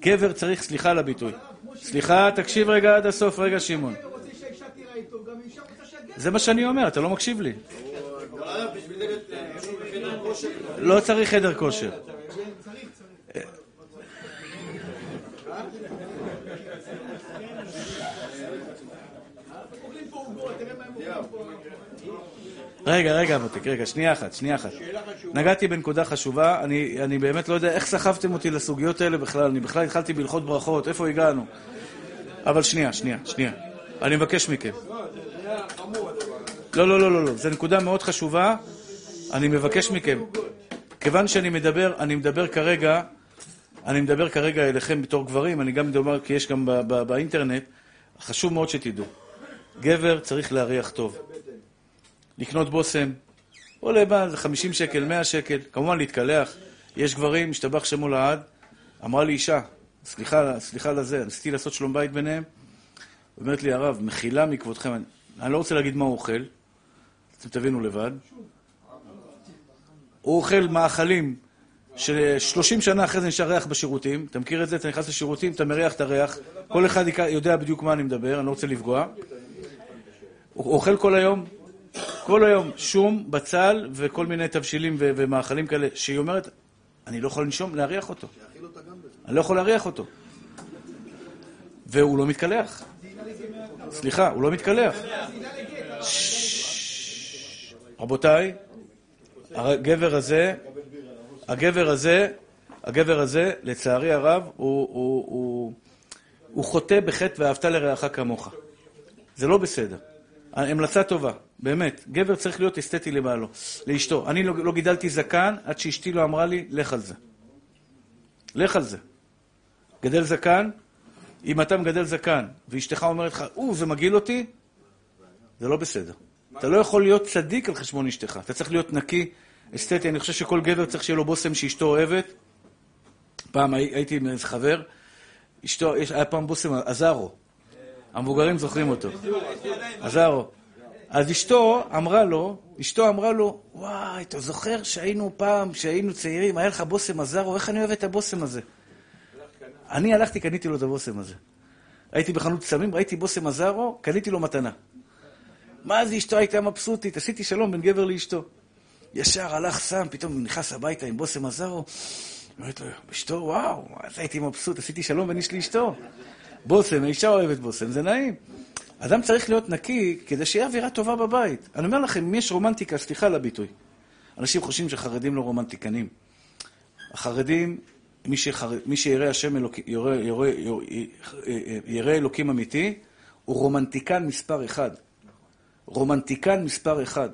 גבר צריך, סליחה על הביטוי. סליחה, תקשיב רגע עד הסוף, רגע שמעון. זה מה שאני אומר, אתה לא מקשיב לי. לא צריך חדר כושר. רגע, רגע, מותק, רגע, שנייה אחת, שנייה אחת. נגעתי בנקודה חשובה, אני, אני באמת לא יודע איך סחבתם אותי לסוגיות האלה בכלל, אני בכלל התחלתי בהלכות ברכות, איפה הגענו? אבל שנייה, שנייה, שנייה. אני מבקש מכם. לא, לא, לא, לא, לא, זו נקודה מאוד חשובה, אני מבקש מכם. כיוון שאני מדבר, אני מדבר כרגע, אני מדבר כרגע אליכם בתור גברים, אני גם מדבר, כי יש גם באינטרנט, חשוב מאוד שתדעו. גבר צריך להריח טוב. לקנות בושם, עולה מה, זה 50 שקל, 100 שקל, כמובן להתקלח. יש גברים, משתבח שמו לעד. אמרה לי אישה, סליחה, סליחה לזה, ניסיתי לעשות שלום בית ביניהם. אומרת לי, הרב, מחילה מכבודכם, אני, אני לא רוצה להגיד מה הוא אוכל, אתם תבינו לבד. הוא אוכל מאכלים ש-30 שנה אחרי זה נשאר ריח בשירותים. אתה מכיר את זה? אתה נכנס לשירותים, אתה מריח את הריח. כל אחד יודע בדיוק מה אני מדבר, אני לא רוצה לפגוע. הוא אוכל כל היום, כל היום שום, בצל וכל מיני תבשילים ו- ומאכלים כאלה, שהיא אומרת, אני לא יכול לנשום, להריח אותו. אני לא יכול להריח אותו. והוא לא מתקלח. סליחה, הוא לא מתקלח. רבותיי, הגבר הזה, הגבר הזה, הגבר הזה, לצערי הרב, הוא, הוא, הוא, הוא חוטא בחטא ואהבת לרעך כמוך. זה לא בסדר. המלצה טובה, באמת. גבר צריך להיות אסתטי לבעלו, לאשתו. אני לא, לא גידלתי זקן עד שאשתי לא אמרה לי, לך על זה. לך על זה. גדל זקן, אם אתה מגדל זקן ואשתך אומרת לך, או, זה מגעיל אותי, זה לא בסדר. אתה לא יכול להיות צדיק על חשבון אשתך. אתה צריך להיות נקי, אסתטי. אני חושב שכל גבר צריך שיהיה לו בושם שאשתו אוהבת. פעם הייתי עם איזה חבר, אשתו, היה פעם בושם עזרו. המבוגרים זוכרים אותו. עזרו. אז אשתו אמרה לו, אשתו אמרה לו, וואי, אתה זוכר שהיינו פעם, כשהיינו צעירים, היה לך בושם עזרו, איך אני אוהב את הבושם הזה? אני הלכתי, קניתי לו את הבושם הזה. הייתי בחנות סמים, ראיתי בושם עזרו, קניתי לו מתנה. מה זה אשתו הייתה מבסוטית, עשיתי שלום בין גבר לאשתו. ישר הלך סם, פתאום נכנס הביתה עם בושם עזרו. אומרת לו, אשתו, וואו, אז הייתי מבסוט, עשיתי שלום בין איש לאשתו. בושם, האישה אוהבת בושם, זה נעים. אדם צריך להיות נקי כדי שיהיה אווירה טובה בבית. אני אומר לכם, אם יש רומנטיקה, סליחה על הביטוי. אנשים חושבים שחרדים לא רומנטיקנים. החרדים, מי, שחר... מי שירא השם אלוק... ירא, ירא, ירא, ירא אלוקים אמיתי, הוא רומנטיקן מספר אחד. רומנטיקן מספר אחד.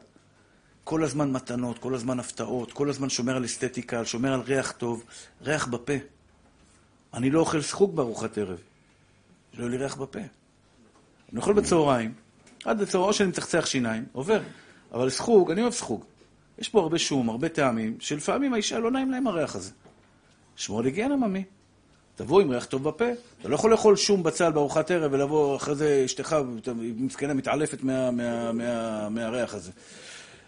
כל הזמן מתנות, כל הזמן הפתעות, כל הזמן שומר על אסתטיקה, שומר על ריח טוב, ריח בפה. אני לא אוכל סחוג בארוחת ערב. שלא יהיה לי ריח בפה. אני אוכל בצהריים, עד בצהריים, או שאני מצחצח שיניים, עובר. אבל סחוג, אני אוהב סחוג. יש פה הרבה שום, הרבה טעמים, שלפעמים האישה לא נעים להם הריח הזה. שמור על היגיינה, ממי. תבוא עם ריח טוב בפה. אתה לא יכול לאכול שום בצל בארוחת ערב ולבוא אחרי זה אשתך, מסכנה, מתעלפת מה, מה, מה, מהריח הזה.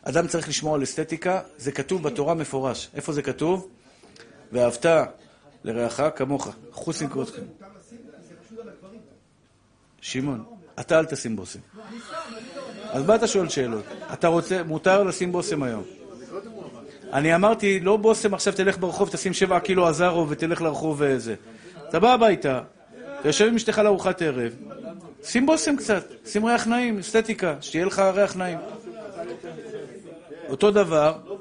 אדם צריך לשמור על אסתטיקה, זה כתוב בתורה מפורש. איפה זה כתוב? ואהבת לרעך כמוך. חוץ נקרותכם. שמעון, אתה אל תשים בושם. אז מה אתה שואל שאלות? אתה רוצה, מותר לשים בושם היום. אני אמרתי, לא בושם עכשיו תלך ברחוב, תשים שבע קילו עזרו ותלך לרחוב וזה. אתה בא הביתה, אתה יושב עם אשתך לארוחת ערב, שים בושם קצת, שים ריח נעים, אסתטיקה, שיהיה לך ריח נעים. אותו דבר, לא?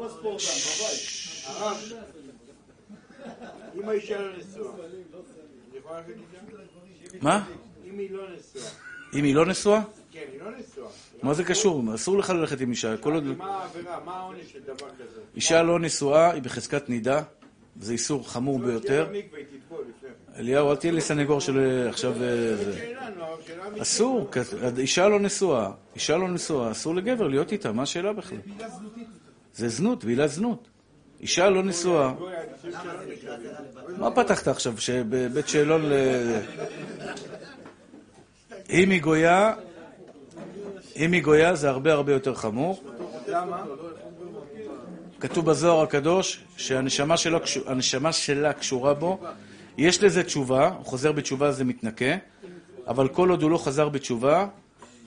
מה? אם היא לא נשואה. אם היא לא נשואה? כן, היא לא נשואה. מה זה קשור? אסור לך ללכת עם אישה. כל עוד... מה העבירה? מה העונש של דבר כזה? אישה לא נשואה היא בחזקת נידה, זה איסור חמור ביותר. לפני כן. אליהו, אל תהיה לי סנגור של אה, עכשיו... אה. אסור, אישה לא נשואה, אישה לא נשואה, אסור לגבר להיות איתה, מה השאלה בכלל? זה זנות, בעילת זנות. אישה לא נשואה. מה פתחת עכשיו, שבבית שאלון ל... אם היא גויה, אם היא גויה זה הרבה הרבה יותר חמור. כתוב בזוהר הקדוש שהנשמה שלה, הנשמה שלה קשורה בו. יש לזה תשובה, הוא חוזר בתשובה זה מתנקה, אבל כל עוד הוא לא חזר בתשובה,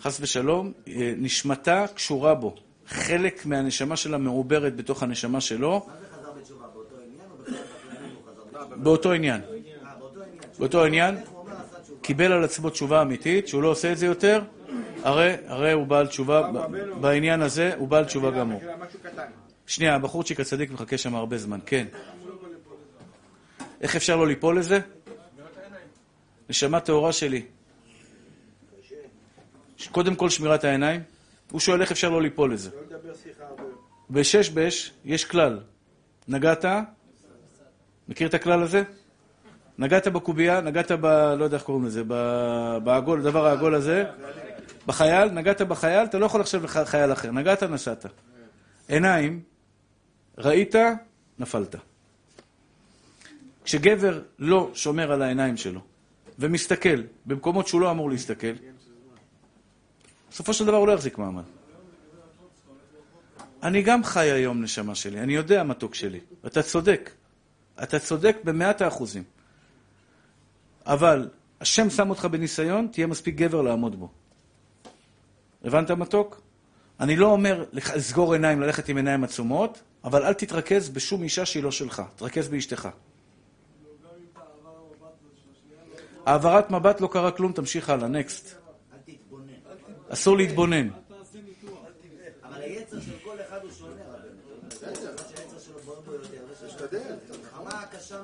חס ושלום, אה, נשמתה קשורה בו. חלק מהנשמה שלה מעוברת בתוך הנשמה שלו. באותו עניין. באותו עניין, קיבל על עצמו תשובה אמיתית, שהוא לא עושה את זה יותר, הרי, הרי הוא בעל תשובה, ב- בעניין הזה הוא בעל תשובה גמור. שנייה, הבחורצ'יק הצדיק מחכה שם הרבה זמן, כן. איך אפשר לא ליפול לזה? נשמה טהורה שלי. קודם כל שמירת העיניים. הוא שואל איך אפשר לא ליפול לזה. לא. בשש בש יש כלל. נגעת? מכיר את הכלל הזה? נגעת בקובייה, נגעת ב... לא יודע איך קוראים לזה, בעגול, הדבר העגול הזה, בחייל, נגעת בחייל, אתה לא יכול לחשוב לחייל אחר. נגעת, נסעת. עיניים, ראית, נפלת. כשגבר לא שומר על העיניים שלו ומסתכל במקומות שהוא לא אמור להסתכל, בסופו של דבר הוא לא יחזיק מעמד. אני גם חי היום, נשמה שלי, אני יודע, מתוק שלי. אתה צודק. אתה צודק במאת האחוזים. אבל השם שם אותך בניסיון, תהיה מספיק גבר לעמוד בו. הבנת, מתוק? אני לא אומר לסגור עיניים, ללכת עם עיניים עצומות, אבל אל תתרכז בשום אישה שהיא לא שלך. תרכז באשתך. העברת מבט לא קרה כלום, תמשיך הלאה, נקסט. אסור להתבונן. אבל היצר של כל אחד הוא שונה,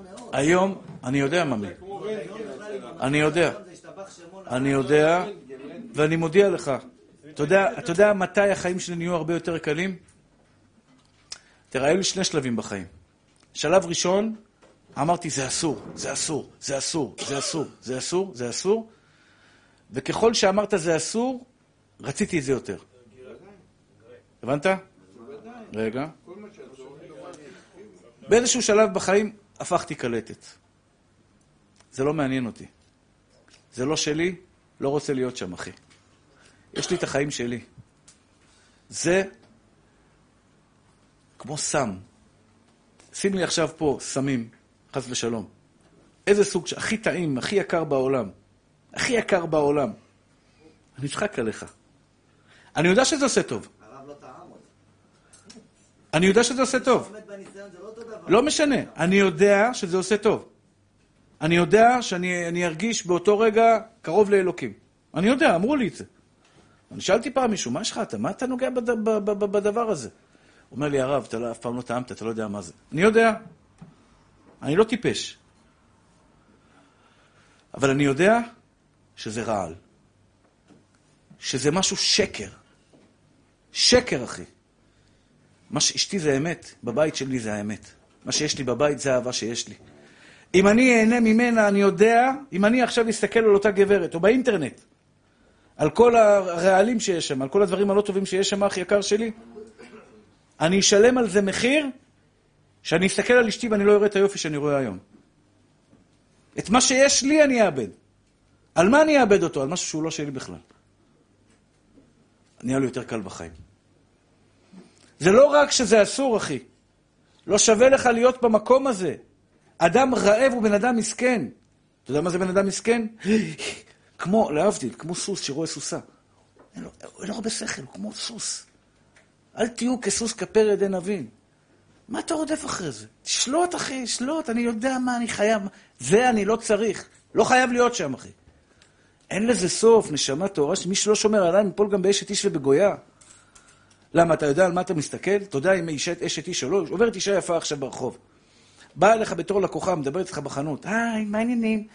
מאוד. היום, אני יודע, בכלל, אם אני יודע. אני יודע, ואני מודיע לך. אתה יודע מתי החיים שלי נהיו הרבה יותר קלים? תראה, היו לי שני שלבים בחיים. שלב ראשון, אמרתי, זה אסור, זה אסור, זה אסור, זה אסור, זה אסור, זה אסור, וככל שאמרת זה אסור, רציתי את זה יותר. הבנת? רגע. באיזשהו שלב בחיים הפכתי קלטת. זה לא מעניין אותי. זה לא שלי, לא רוצה להיות שם, אחי. יש לי את החיים שלי. זה כמו סם. שים לי עכשיו פה סמים, חס ושלום. איזה סוג, ש- הכי טעים, הכי יקר בעולם. הכי יקר בעולם. אני אצחק עליך. אני יודע שזה עושה טוב. לא. אני יודע שזה עושה טוב. לא. לא משנה, אני יודע שזה עושה טוב. אני יודע שאני אני ארגיש באותו רגע קרוב לאלוקים. אני יודע, אמרו לי את זה. אני שאלתי פעם מישהו, מה יש לך אתה? מה אתה נוגע בד, ב, ב, ב, בדבר הזה? הוא אומר לי, הרב, אתה לא, אף פעם לא טעמת, אתה לא יודע מה זה. אני יודע. אני לא טיפש. אבל אני יודע שזה רעל. שזה משהו שקר. שקר, אחי. מה שאשתי זה אמת, בבית שלי זה האמת. מה שיש לי בבית זה האהבה שיש לי. אם אני אהנה ממנה, אני יודע, אם אני עכשיו אסתכל על אותה גברת, או באינטרנט, על כל הרעלים שיש שם, על כל הדברים הלא טובים שיש שם, אח יקר שלי, אני אשלם על זה מחיר שאני אסתכל על אשתי ואני לא אראה את היופי שאני רואה היום. את מה שיש לי אני אאבד. על מה אני אאבד אותו? על משהו שהוא לא שלי בכלל. נהיה לו יותר קל בחיים. זה לא רק שזה אסור, אחי. לא שווה לך להיות במקום הזה. אדם רעב הוא בן אדם מסכן. אתה יודע מה זה בן אדם מסכן? כמו, להבדיל, כמו סוס שרואה סוסה. אין לו, אין לו הרבה שכל, הוא כמו סוס. אל תהיו כסוס כפר ידי נבין. מה אתה רודף אחרי זה? תשלוט, אחי, שלוט, אני יודע מה אני חייב. זה אני לא צריך. לא חייב להיות שם, אחי. אין לזה סוף, נשמה טהורה, שמי שלא שומר עליי, מפול גם באשת איש ובגויה. למה, אתה יודע על מה אתה מסתכל? אתה יודע אם אשת איש או לא? עוברת אישה יפה עכשיו ברחוב. באה אליך בתור לקוחה, מדברת איתך בחנות, היי, מה העניינים?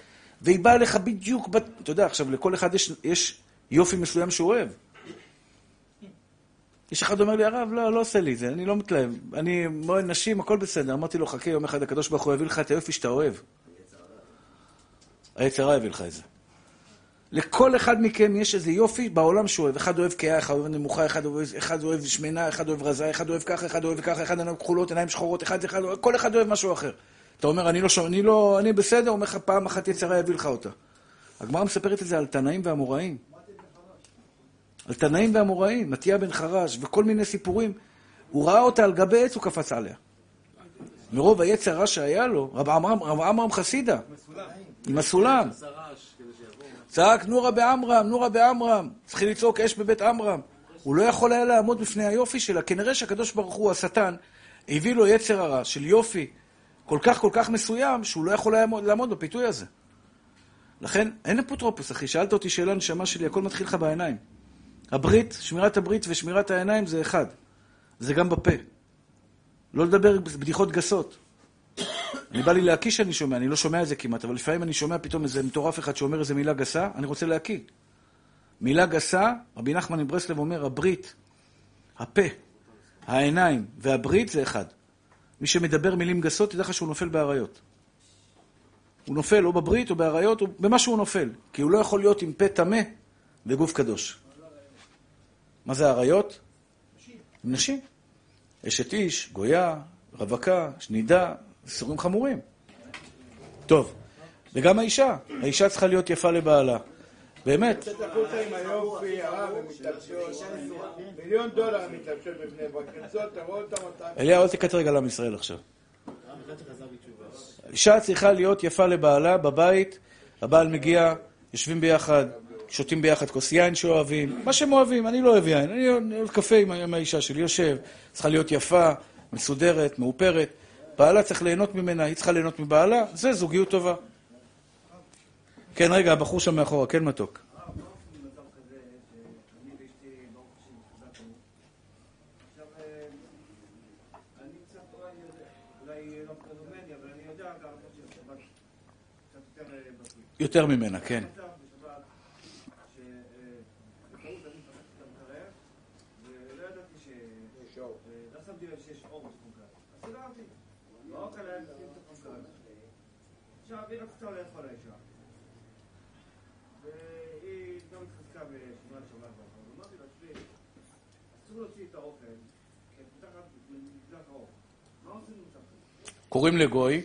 והיא באה אליך בדיוק, בת... אתה יודע, עכשיו, לכל אחד יש, יש יופי מסוים שהוא אוהב. יש אחד אומר לי, הרב, לא, לא עושה לי את זה, אני לא מתלהב. אני, מועד נשים, הכל בסדר. אמרתי לו, חכה, יום אחד הקדוש ברוך הוא יביא לך את היופי שאתה אוהב. היצר הרע יביא לך את זה. לכל אחד מכם יש איזה יופי בעולם שהוא אוהב. אחד אוהב כהה, אחד אוהב נמוכה, אחד אוהב, אחד אוהב שמנה, אחד אוהב רזה, אחד אוהב ככה, אחד אוהב ככה, אחד עיניים כחולות, עיניים שחורות, אחד, אחד, כל אחד אוהב משהו אחר. אתה אומר, אני לא, שומע, אני לא, אני בסדר, אומר לך, פעם אחת יצרה יביא לך אותה. הגמרא מספרת את זה על תנאים ואמוראים. על תנאים ואמוראים, מתיה בן חרש, וכל מיני סיפורים. הוא ראה אותה על גבי עץ, הוא קפץ עליה. מרוב היצר הרע שהיה לו, רב עמרם חסידה, עם הסולם. צעק נורה בעמרם, נורה בעמרם. צריכים לצעוק אש בבית עמרם. הוא לא יכול היה לעמוד בפני היופי שלה. כנראה שהקדוש ברוך הוא, השטן, הביא לו יצר הרע של יופי כל כך כל כך מסוים, שהוא לא יכול היה לעמוד בפיתוי הזה. לכן, אין אפוטרופוס, אחי. שאלת אותי שאלה נשמה שלי, הכל מתחיל לך בעיניים. הברית, שמירת הברית ושמירת העיניים זה אחד. זה גם בפה. לא לדבר בדיחות גסות. אני בא לי להקיא שאני שומע, אני לא שומע את זה כמעט, אבל לפעמים אני שומע פתאום איזה מטורף אחד שאומר איזה מילה גסה, אני רוצה להקיא. מילה גסה, רבי נחמן מברסלב אומר, הברית, הפה, העיניים והברית זה אחד. מי שמדבר מילים גסות, תדע לך שהוא נופל באריות. הוא נופל או בברית או באריות, או במה שהוא נופל. כי הוא לא יכול להיות עם פה טמא וגוף קדוש. מה זה אריות? נשים. אשת איש, גויה, רווקה, שנידה, איסורים חמורים. טוב, וגם האישה, האישה צריכה להיות יפה לבעלה. באמת. אליהו, אל תקטר רגע לעם ישראל עכשיו. אישה צריכה להיות יפה לבעלה בבית, הבעל מגיע, יושבים ביחד, שותים ביחד כוס יין שאוהבים, מה שהם אוהבים, אני לא אוהב יין, אני אוהב קפה עם האישה שלי, יושב, צריכה להיות יפה, מסודרת, מאופרת, בעלה צריך ליהנות ממנה, היא צריכה ליהנות מבעלה, זה זוגיות טובה. כן, רגע, הבחור שם מאחורה, כן מתוק. יותר ממנה, כן. עכשיו היא רצתה לאכול האישה. והיא גם התחזקה בשמירת שבת ואחרון. אמרתי לה, תשמעי, אסור להוציא את האוכל, כי את מתחת למזבח האור. מה עושים במצב כזה? קוראים לגוי,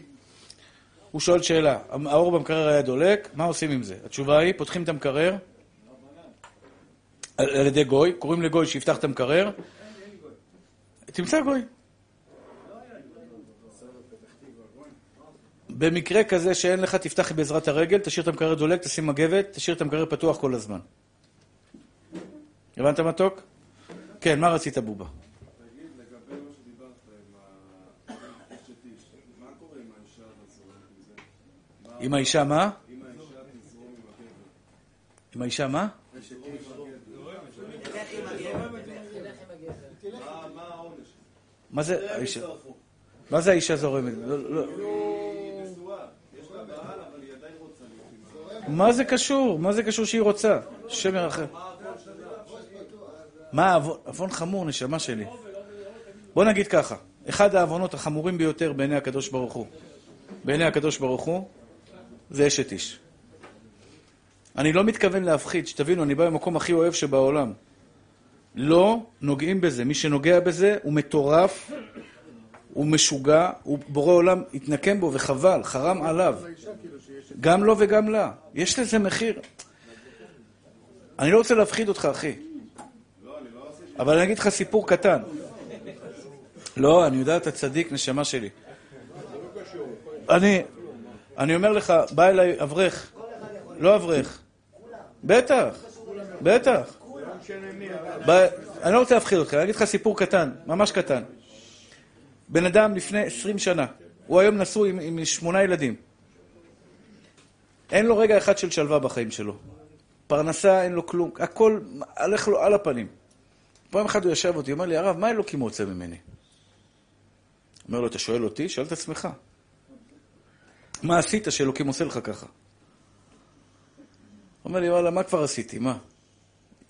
הוא שואל שאלה, האור במקרר היה דולק, מה עושים עם זה? התשובה היא, פותחים את המקרר על על ידי גוי, קוראים לגוי שיפתח את המקרר, תמצא גוי. במקרה כזה שאין לך, תפתח בעזרת הרגל, תשאיר את המקרר דולק, תשים מגבת, תשאיר את המקרר פתוח כל הזמן. הבנת מתוק? כן, מה רצית בובה? תגיד, לגבי מה שדיברת עם האשת איש, מה קורה עם האישה והזורמת עם האישה מה? אם האישה מה? מה זה האישה? מה זה האישה זורמת? לא- לא-. מה זה קשור? מה זה קשור שהיא רוצה? השם ירחם. מה העוון? עוון חמור, נשמה שלי. בוא נגיד ככה, אחד העוונות החמורים ביותר בעיני הקדוש ברוך הוא, בעיני הקדוש ברוך הוא, זה אשת איש. אני לא מתכוון להפחיד, שתבינו, אני בא במקום הכי אוהב שבעולם. לא נוגעים בזה. מי שנוגע בזה הוא מטורף, הוא משוגע, הוא בורא עולם התנקם בו וחבל, חרם עליו. גם לו וגם לה. יש לזה מחיר. אני לא רוצה להפחיד אותך, אחי. אבל אני אגיד לך סיפור קטן. לא, אני יודע, אתה צדיק, נשמה שלי. אני, אני אומר לך, בא אליי אברך. לא אברך. בטח, בטח. אני לא רוצה להפחיד אותך, אני אגיד לך סיפור קטן, ממש קטן. בן אדם לפני 20 שנה, הוא היום נשוי עם, עם שמונה ילדים. אין לו רגע אחד של שלווה בחיים שלו. פרנסה, אין לו כלום, הכל הלך לו על הפנים. פעם אחת הוא ישב אותי, אומר לי, הרב, מה אלוקים רוצה ממני? אומר לו, אתה שואל אותי? שאל את עצמך. מה עשית שאלוקים עושה לך ככה? אומר לי, וואלה, מה כבר עשיתי? מה?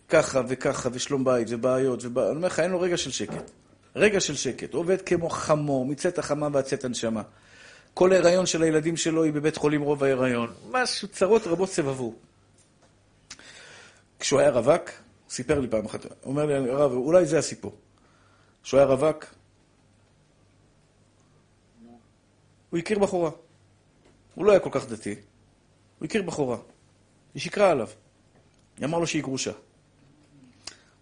ככה וככה, ושלום בית, ובעיות, ובעיות. אני אומר לך, אין לו רגע של שקט. רגע של שקט. עובד כמו חמור, מצאת החמה ועד צאת הנשמה. כל ההיריון של הילדים שלו היא בבית חולים רוב ההיריון. משהו, צרות רבות סבבו. כשהוא היה רווק, הוא סיפר לי פעם אחת, הוא אומר לי, הרב, אולי זה הסיפור. כשהוא היה רווק, הוא הכיר בחורה. הוא לא היה כל כך דתי. הוא הכיר בחורה. היא שיקרה עליו. היא אמר לו שהיא גרושה.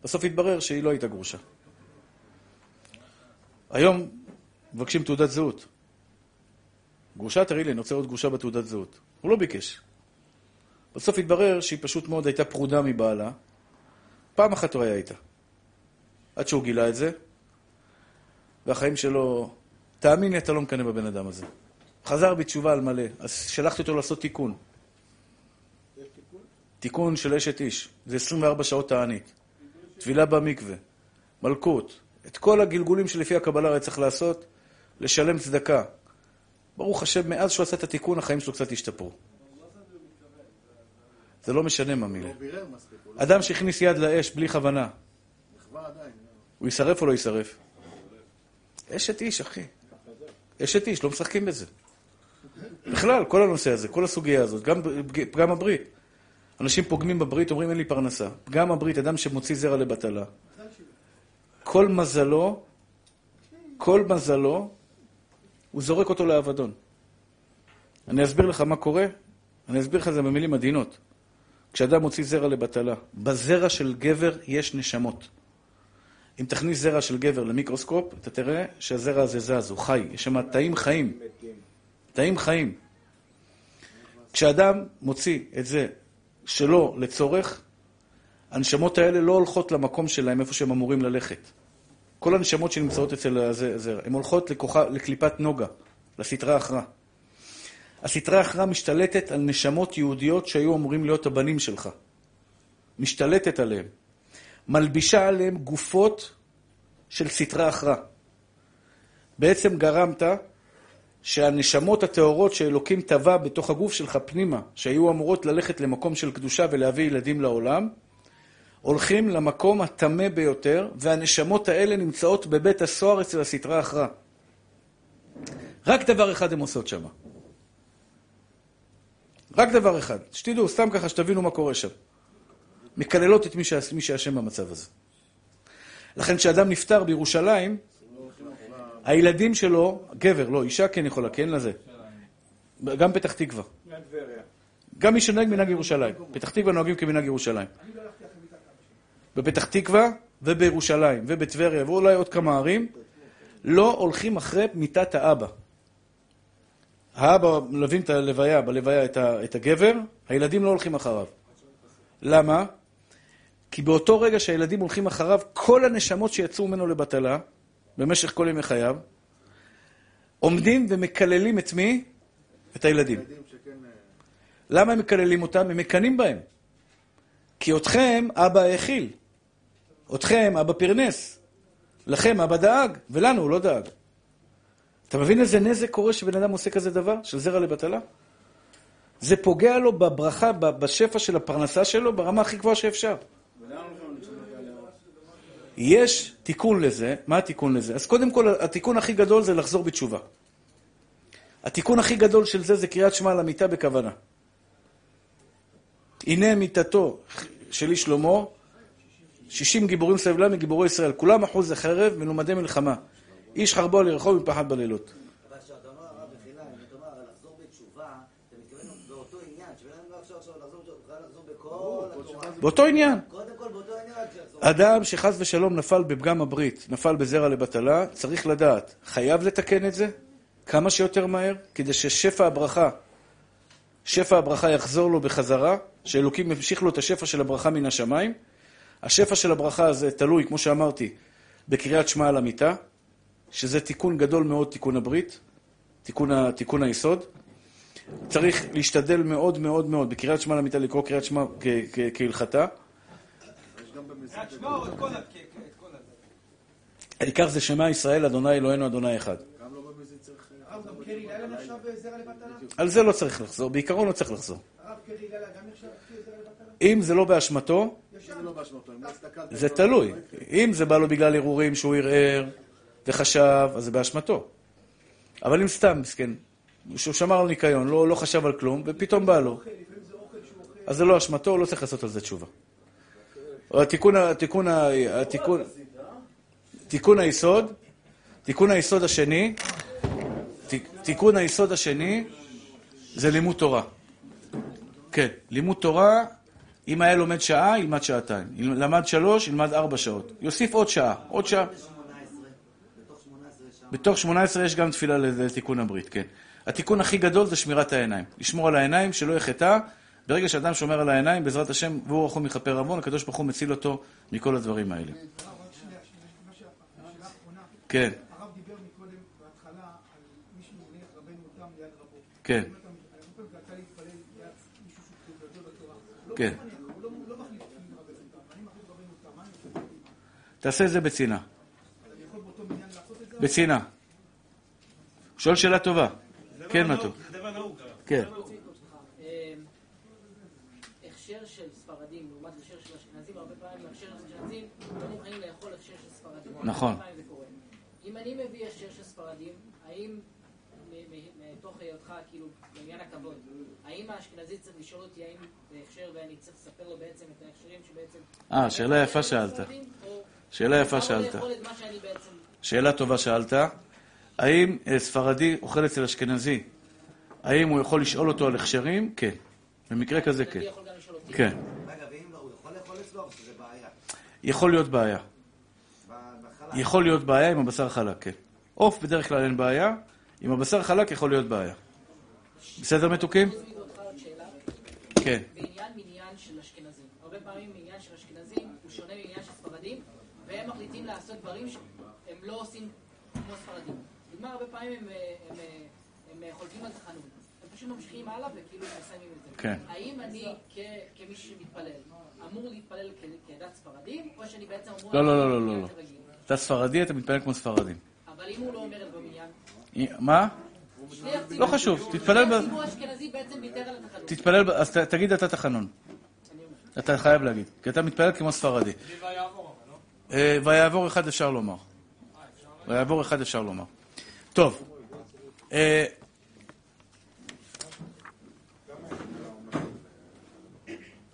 בסוף התברר שהיא לא הייתה גרושה. היום מבקשים תעודת זהות. גרושה, תראי לי, אני רוצה עוד גרושה בתעודת זהות. הוא לא ביקש. בסוף התברר שהיא פשוט מאוד הייתה פרודה מבעלה. פעם אחת הוא היה איתה. עד שהוא גילה את זה, והחיים שלו... תאמין לי, אתה לא מקנא בבן אדם הזה. חזר בתשובה על מלא, אז שלחתי אותו לעשות תיקון. תיקון של אשת איש, זה 24 שעות תענית. טבילה במקווה, מלכות, את כל הגלגולים שלפי הקבלה היה צריך לעשות, לשלם צדקה. ברוך השם, מאז שהוא עשה את התיקון, החיים שלו קצת השתפרו. זה לא משנה מה מילה. הוא לא אדם שהכניס יד לאש בלי כוונה, עדיין. הוא יישרף או לא יישרף? אשת איש, אחי. אשת איש, לא משחקים בזה. בכלל, כל הנושא הזה, כל הסוגיה הזאת, גם פג- פגם הברית. אנשים פוגמים בברית, אומרים אין לי פרנסה. פגם הברית, אדם שמוציא זרע לבטלה. כל מזלו, כל מזלו, הוא זורק אותו לאבדון. אני אסביר לך מה קורה, אני אסביר לך את זה במילים עדינות. כשאדם מוציא זרע לבטלה, בזרע של גבר יש נשמות. אם תכניס זרע של גבר למיקרוסקופ, אתה תראה שהזרע הזה זז, הוא חי, יש שם תאים חיים. תאים חיים. כשאדם מוציא את זה שלא לצורך, הנשמות האלה לא הולכות למקום שלהם, איפה שהם אמורים ללכת. כל הנשמות שנמצאות אצל הזרע, הן הולכות לכוחה, לקליפת נוגה, לסטרה אחרא. הסטרה אחרא משתלטת על נשמות יהודיות שהיו אמורים להיות הבנים שלך. משתלטת עליהם. מלבישה עליהם גופות של סטרה אחרא. בעצם גרמת שהנשמות הטהורות שאלוקים טבע בתוך הגוף שלך פנימה, שהיו אמורות ללכת למקום של קדושה ולהביא ילדים לעולם, הולכים למקום הטמא ביותר, והנשמות האלה נמצאות בבית הסוהר אצל הסטרה אחרא. רק דבר אחד הן עושות שם. רק דבר אחד. שתדעו, סתם ככה, שתבינו מה קורה שם. מקללות את מי שאשם במצב הזה. לכן כשאדם נפטר בירושלים, הילדים שלו, גבר, לא, אישה כן יכולה, כן לזה. גם פתח תקווה. גם מי שנוהג מנהג ירושלים. פתח תקווה נוהגים כמנהג ירושלים. בפתח תקווה ובירושלים ובטבריה ואולי עוד כמה ערים, לא הולכים אחרי מיתת האבא. האבא מלווים את הלוויה, בלוויה את, ה, את הגבר, הילדים לא הולכים אחריו. למה? כי באותו רגע שהילדים הולכים אחריו, כל הנשמות שיצאו ממנו לבטלה, במשך כל ימי חייו, עומדים ומקללים את מי? את הילדים. אה, למה הם מקללים אותם? הם מקנאים בהם. כי אתכם אבא האכיל. אתכם אבא פרנס. לכם אבא דאג, ולנו הוא לא דאג. אתה מבין איזה נזק קורה שבן אדם עושה כזה דבר? של זרע לבטלה? זה פוגע לו בברכה, בשפע של הפרנסה שלו, ברמה הכי גבוהה שאפשר. יש תיקון לזה, מה התיקון לזה? אז קודם כל, התיקון הכי גדול זה לחזור בתשובה. התיקון הכי גדול של זה זה קריאת שמע על המיטה בכוונה. הנה מיתתו של איש שלמה, 60 גיבורים סבלה מגיבורי ישראל, כולם אחוז החרב, מלומדי מלחמה. איש חרבו על ירחו מפחד בלילות. באותו עניין, אדם שחס ושלום נפל בפגם הברית, נפל בזרע לבטלה, צריך לדעת, חייב לתקן את זה כמה שיותר מהר, כדי ששפע הברכה, שפע הברכה יחזור לו בחזרה, שאלוקים ימשיך לו את השפע של הברכה מן השמיים. השפע של הברכה הזה תלוי, כמו שאמרתי, בקריאת שמע על המיטה, שזה תיקון גדול מאוד, תיקון הברית, תיקון, ה, תיקון היסוד. צריך להשתדל מאוד מאוד מאוד בקריאת שמע על המיטה לקרוא קריאת שמע כהלכתה. גם במזיד... תשמעו את כל ה... כן, כן, הזה. העיקר זה שמע ישראל, אדוני אלוהינו, אדוני אחד. גם לא במזיד צריך... אה, הרב, גם קרי לילה נחשב זרע לבטלה? על זה לא צריך לחזור, בעיקרון לא צריך לחזור. הרב קרי לילה גם נחשב זרע לבטלה? אם זה לא באשמתו, זה לא לא תלוי. אם זה בא לו בגלל ערעורים שהוא ערער וחשב, אז זה באשמתו. אבל אם סתם, מסכן, שהוא שמר על ניקיון, לא, לא חשב על כלום, ופתאום בא לו, אז זה לא אשמתו, לא צריך לעשות על זה תשובה. התיקון, התיקון, התיקון, תיקון היסוד, תיקון היסוד השני, תיקון היסוד השני זה לימוד תורה. כן, לימוד תורה, אם היה לומד שעה, ילמד שעתיים. למד שלוש, ילמד ארבע שעות. יוסיף עוד שעה, עוד שעה. בתוך 18 שם. בתוך 18 יש גם תפילה לתיקון הברית, כן. התיקון הכי גדול זה שמירת העיניים. לשמור על העיניים, שלא יחטא. ברגע שאדם שומר על העיניים, בעזרת השם, והוא רחום מכפר עוון, הקדוש ברוך הוא מציל אותו מכל הדברים האלה. אחרונה. כן, הרב דיבר מקודם, בהתחלה, על מישהו מניח רבנו תם ליד רבו. כן, לא כן. מניח, הוא הוא מחליף רבנו תם. אני מחליף רבנו תם, מה אני עושה? אז תעשה את זה בצנעה. אני יכול באותו מניין לעשות את זה? בצנעה. שואל שאלה טובה. כן, מתוק. זה דבר נהוג. כן. אה, הכשר של ספרדים לעומת הכשר של אשכנזים, הרבה פעמים הכשר של אשכנזים לא מוכנים לאכול הכשר של ספרדים. נכון. זה. אם אני מביא הכשר של ספרדים, האם מתוך היותך, כאילו, בעניין הכבוד, האם האשכנזי צריך לשאול אותי האם זה הכשר ואני צריך לספר לו בעצם את ההכשרים שבעצם... אה, שאלה יפה שאלת. שאלה יפה שאלת. שאלה טובה שאלת. האם אה, ספרדי אוכל אצל אשכנזי, האם הוא יכול לשאול אותו על הכשרים? כן. במקרה כזה כן. כן. רגע, ואם לא, הוא יכול לאכול אצלו, שזה בעיה? יכול להיות בעיה. יכול להיות בעיה עם הבשר חלק, כן. עוף בדרך כלל אין בעיה, עם הבשר חלק יכול להיות בעיה. בסדר מתוקים? כן. בעניין מניין של אשכנזים. הרבה פעמים מניין של אשכנזים הוא שונה מעניין של ספרדים, והם מחליטים לעשות דברים שהם לא עושים כמו ספרדים. דוגמה, הרבה פעמים הם, אה, הם, אה, הם, אה, חולקים על תחנון. הם פשוט ממשיכים הלאה וכאילו מסיימים את זה. כן. האם אני כ- כמי שמתפלל, אמור להתפלל כדת ספרדים, או שאני בעצם אמור... לא, לא, לא, לא, לא, לא. אתה ספרדי, אתה מתפלל כמו ספרדים. אבל אם הוא לא אומר את במניין... מה? לא חשוב, תתפלל ב-. תתפלל, ב- אז תגיד אתה תחנון. אתה חייב להגיד, כי אתה מתפלל כמו ספרדי. אה, ויעבור אחד אפשר לומר. ויעבור אחד אפשר לומר. טוב. אה,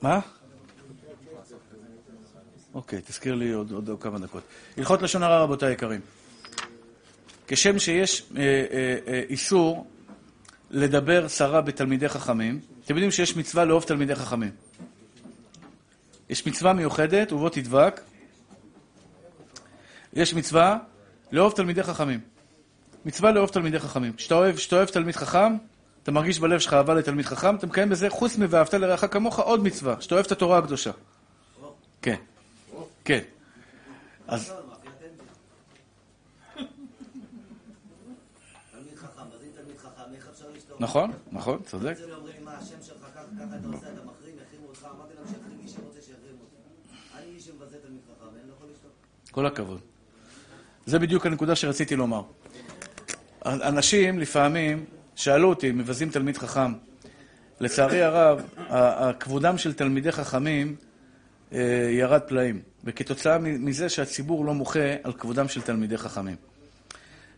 מה? אוקיי, תזכיר לי עוד, עוד כמה דקות. הלכות לשון הרע, רבותיי היקרים. כשם שיש אה, אה, אה, איסור לדבר סרה בתלמידי חכמים, אתם יודעים שיש מצווה לאהוב תלמידי חכמים. יש מצווה מיוחדת, ובוא תדבק. יש מצווה לאהוב תלמידי חכמים. מצווה לאהוב תלמידי חכמים. כשאתה אוהב, כשאתה אוהב תלמיד חכם, אתה מרגיש בלב שלך אהבה לתלמיד חכם, אתה מקיים בזה, חוץ מ"ואהבת לרעך כמוך", עוד מצווה, שאתה אוהב את התורה הקדושה. כן, כן. אז לשתות? נכון, נכון, צודק. לא. כל הכבוד. זה בדיוק הנקודה שרציתי לומר. אנשים לפעמים שאלו אותי, מבזים תלמיד חכם. לצערי הרב, כבודם של תלמידי חכמים אה, ירד פלאים, וכתוצאה מזה שהציבור לא מוחה על כבודם של תלמידי חכמים.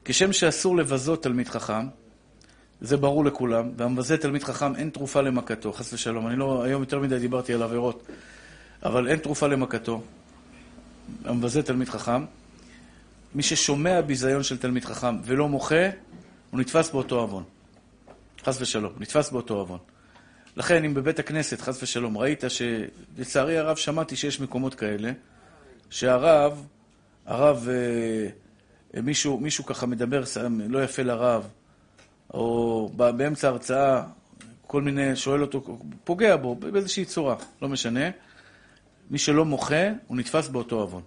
כשם שאסור לבזות תלמיד חכם, זה ברור לכולם, והמבזה תלמיד חכם אין תרופה למכתו, חס ושלום. אני לא, היום יותר מדי דיברתי על עבירות, אבל אין תרופה למכתו. המבזה תלמיד חכם. מי ששומע ביזיון של תלמיד חכם ולא מוחה, הוא נתפס באותו עוון. חס ושלום, נתפס באותו עוון. לכן, אם בבית הכנסת, חס ושלום, ראית שלצערי הרב שמעתי שיש מקומות כאלה, שהרב, הרב, אה, מישהו, מישהו ככה מדבר לא יפה לרב, או באמצע ההרצאה, כל מיני, שואל אותו, פוגע בו באיזושהי צורה, לא משנה. מי שלא מוחה, הוא נתפס באותו עוון.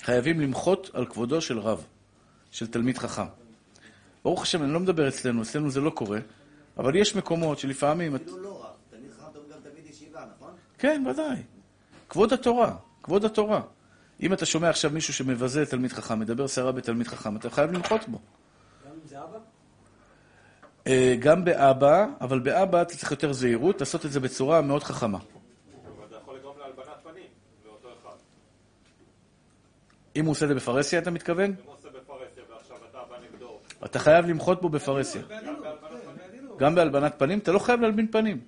חייבים למחות על כבודו של רב, של תלמיד חכם. ברוך השם, אני לא מדבר אצלנו, אצלנו זה לא קורה, אבל יש מקומות שלפעמים... אפילו לא רב, תלמיד חכם גם תלמיד ישיבה, נכון? כן, ודאי. כבוד התורה, כבוד התורה. אם אתה שומע עכשיו מישהו שמבזה תלמיד חכם, מדבר סערה בתלמיד חכם, אתה חייב למחות בו. גם אם זה אבא? אה, גם באבא, אבל באבא אתה צריך יותר זהירות, לעשות את זה בצורה מאוד חכמה. אם הוא עושה את זה בפרהסיה, אתה מתכוון? אם הוא עושה בפרהסיה ועכשיו אתה בא נגדו, אתה חייב למחות בו בפרהסיה. גם בהלבנת פנים, אתה לא חייב להלבין פנים.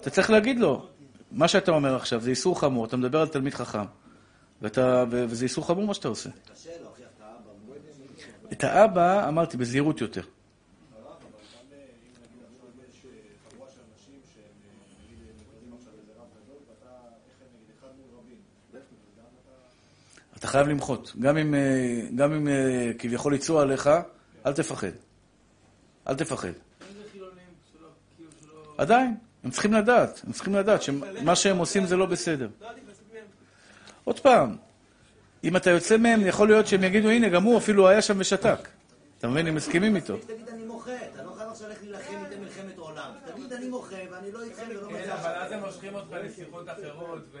אתה צריך להגיד לו, מה שאתה אומר עכשיו זה איסור חמור, אתה מדבר על תלמיד חכם, ואתה, וזה איסור חמור מה שאתה עושה. להוכיח את האבא. אמרתי, בזהירות יותר. אתה חייב למחות. גם אם, אה, גם אם אה, כביכול יצאו עליך, אל תפחד. אל תפחד. כאילו. עדיין, הם צריכים לדעת, הם צריכים לדעת שמה שהם עושים זה לא בסדר. עוד פעם, אם אתה יוצא מהם, יכול להיות שהם יגידו, הנה, גם הוא אפילו היה שם ושתק. אתה מבין? הם מסכימים איתו. תגיד אני מוחה, אתה לא חייב עכשיו ללכת להילחם איתם מלחמת עולם. תגיד אני מוחה ואני לא איתכם ולא כן, בצד אבל אז. הם מושכים אותך לשיחות אחרות, ו...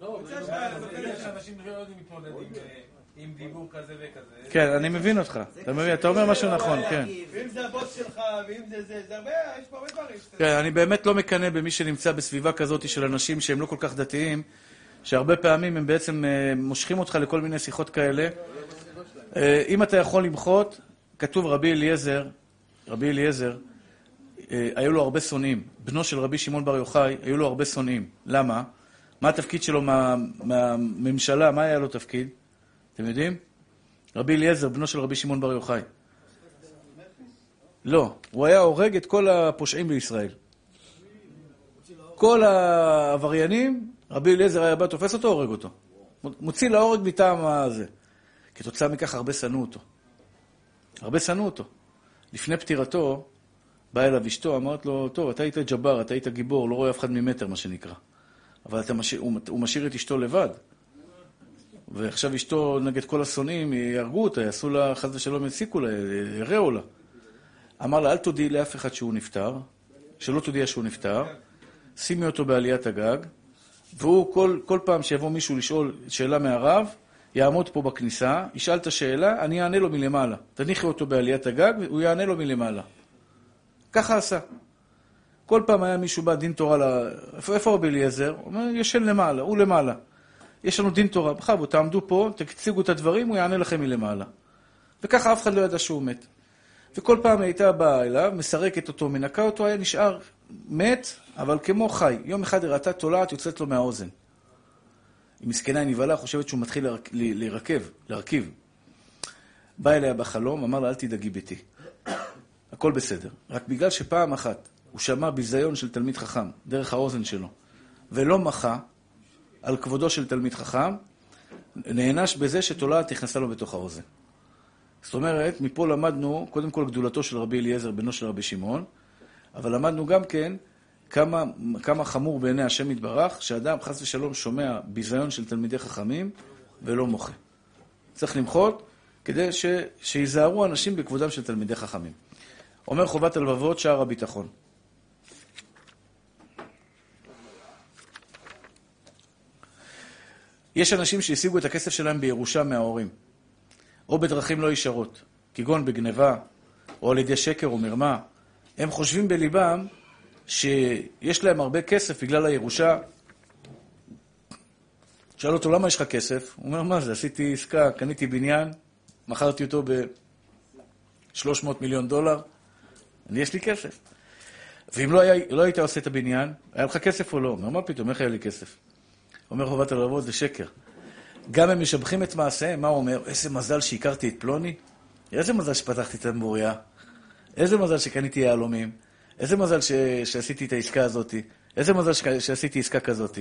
לא, לא. בעיה שאנשים לא יודעים להתמודד עם, אה, עם דיבור כזה וכזה. כן, אני מבין אותך. אתה מבין? אתה אומר משהו נכון, כן. ואם זה הבוס שלך, ואם זה זה, זה הרבה, יש פה הרבה דברים. כן, אני באמת לא מקנא במי שנמצא בסביבה כזאת של אנשים שהם לא כל כך דתיים, שהרבה פעמים הם בעצם אה, מושכים אותך לכל מיני שיחות כאלה. אה, אם אתה יכול למחות, כתוב רבי אליעזר, רבי אליעזר, אה, היו לו הרבה שונאים. בנו של רבי שמעון בר יוחאי, היו לו הרבה שונאים. למה? מה התפקיד שלו מה- מהממשלה? מה היה לו תפקיד? אתם יודעים? רבי אליעזר, בנו של רבי שמעון בר יוחאי. לא, הוא היה הורג את כל הפושעים בישראל. כל העבריינים, רבי אליעזר היה בא, תופס אותו, הורג אותו. מוציא להורג מטעם הזה. כתוצאה מכך הרבה שנאו אותו. הרבה שנאו אותו. לפני פטירתו, באה אליו אשתו, אמרת לו, טוב, אתה היית ג'בר, אתה היית גיבור, לא רואה אף אחד ממטר, מה שנקרא. אבל משאיר, הוא, הוא משאיר את אשתו לבד. ועכשיו אשתו נגד כל השונאים, יהרגו אותה, יעשו לה, חס ושלום, יציקו לה, ירעו לה. אמר לה, אל תודיעי לאף אחד שהוא נפטר, שלא תודיע שהוא נפטר, שימי אותו בעליית הגג, והוא, כל, כל פעם שיבוא מישהו לשאול שאלה מהרב, יעמוד פה בכניסה, ישאל את השאלה, אני אענה לו מלמעלה. תניחי אותו בעליית הגג, והוא יענה לו מלמעלה. ככה עשה. כל פעם היה מישהו בא, דין תורה, ל... איפה, איפה רבי אליעזר? הוא אומר, ישן למעלה, הוא למעלה. יש לנו דין תורה, בכבוד, תעמדו פה, תציגו את הדברים, הוא יענה לכם מלמעלה. וככה אף אחד לא ידע שהוא מת. וכל פעם הייתה באה אליו, מסרקת אותו, מנקה אותו, היה נשאר מת, אבל כמו חי. יום אחד הראתה תולעת יוצאת לו מהאוזן. היא מסכנה, נבהלה, חושבת שהוא מתחיל לרק- ל- להירקב, להרכיב. בא אליה בחלום, אמר לה, אל תדאגי ביתי. הכל בסדר. רק בגלל שפעם אחת הוא שמע ביזיון של תלמיד חכם, דרך האוזן שלו, ולא מחה על כבודו של תלמיד חכם, נענש בזה שתולעת נכנסה לו בתוך האוזן. זאת אומרת, מפה למדנו, קודם כל גדולתו של רבי אליעזר, בנו של רבי שמעון, אבל למדנו גם כן כמה, כמה חמור בעיני השם יתברך, שאדם חס ושלום שומע ביזיון של תלמידי חכמים ולא מוחה. צריך למחות כדי ש, שיזהרו אנשים בכבודם של תלמידי חכמים. אומר חובת הלבבות, שער הביטחון. יש אנשים שהשיגו את הכסף שלהם בירושה מההורים, או בדרכים לא ישרות, כגון בגניבה, או על ידי שקר או מרמה. הם חושבים בליבם שיש להם הרבה כסף בגלל הירושה. שאל אותו, למה יש לך כסף? הוא אומר, מה זה, עשיתי עסקה, קניתי בניין, מכרתי אותו ב-300 מיליון דולר, אני יש לי כסף. ואם לא, היה, לא היית עושה את הבניין, היה לך כסף או לא? הוא אומר, מה פתאום, איך היה לי כסף? אומר חובת הלבבות, זה שקר. גם הם משבחים את מעשיהם, מה הוא אומר? איזה מזל שהכרתי את פלוני, איזה מזל שפתחתי את המבוריה, איזה מזל שקניתי יהלומים, איזה מזל ש... שעשיתי את העסקה הזאת, איזה מזל ש... שעשיתי עסקה כזאת.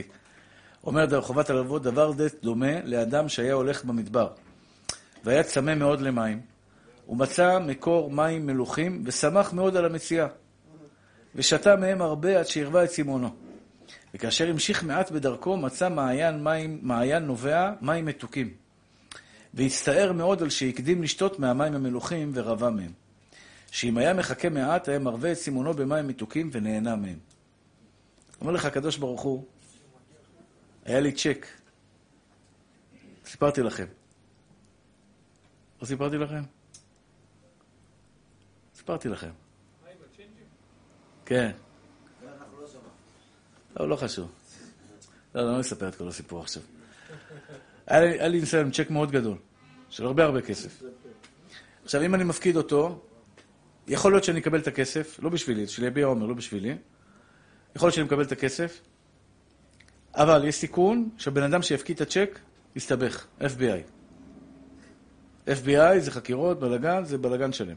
אומר חובת הלבבות, דבר די דומה לאדם שהיה הולך במדבר, והיה צמא מאוד למים, הוא מצא מקור מים מלוכים, ושמח מאוד על המציאה, ושתה מהם הרבה עד שהרווה את צימונו. וכאשר המשיך מעט בדרכו, מצא מעיין, מים, מעיין נובע מים מתוקים. והצטער מאוד על שהקדים לשתות מהמים המלוכים ורבה מהם. שאם היה מחכה מעט, היה מרווה את סימונו במים מתוקים ונהנה מהם. אומר לך הקדוש ברוך הוא, היה לי צ'ק. סיפרתי לכם. לא סיפרתי לכם? סיפרתי לכם. כן. לא, לא חשוב. לא, לא אספר את כל הסיפור עכשיו. היה לי, ניסיון צ'ק מאוד גדול, של הרבה הרבה כסף. עכשיו, אם אני מפקיד אותו, יכול להיות שאני אקבל את הכסף, לא בשבילי, של יביע עומר, לא בשבילי. יכול להיות שאני מקבל את הכסף, אבל יש סיכון שבן אדם שיפקיד את הצ'ק, יסתבך, FBI. FBI זה חקירות, בלאגן, זה בלאגן שלם.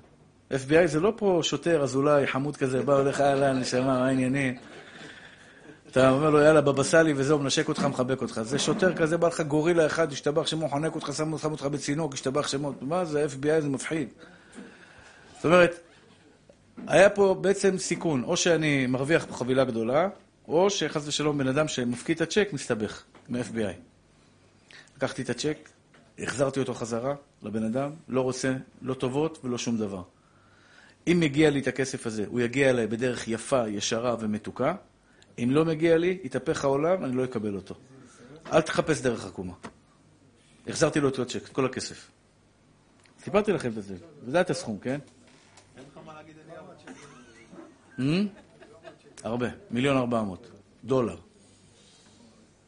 FBI זה לא פה שוטר, אזולאי, חמוד כזה, בא, הולך, אהלן, נשמה, מה העניינים? אתה אומר לו, יאללה, בבא סאלי וזהו, מנשק אותך, מחבק אותך. זה שוטר כזה, בא לך גורילה אחד, השתבח שמו, חונק אותך, שם אותך בצינוק, השתבח שמו. מה זה, FBI זה מפחיד. זאת אומרת, היה פה בעצם סיכון, או שאני מרוויח פה חבילה גדולה, או שחס ושלום בן אדם שמפקיד את הצ'ק מסתבך מ-FBI. לקחתי את הצ'ק, החזרתי אותו חזרה לבן אדם, לא רוצה לא טובות ולא שום דבר. אם מגיע לי את הכסף הזה, הוא יגיע אליי בדרך יפה, ישרה ומתוקה. אם לא מגיע לי, יתהפך העולם, אני לא אקבל אותו. אל תחפש דרך עקומה. החזרתי לו את הצ'ק, את כל הכסף. סיפרתי לכם את זה, וזה את הסכום, כן? אין לך מה להגיד? הרבה, מיליון ארבע מאות דולר.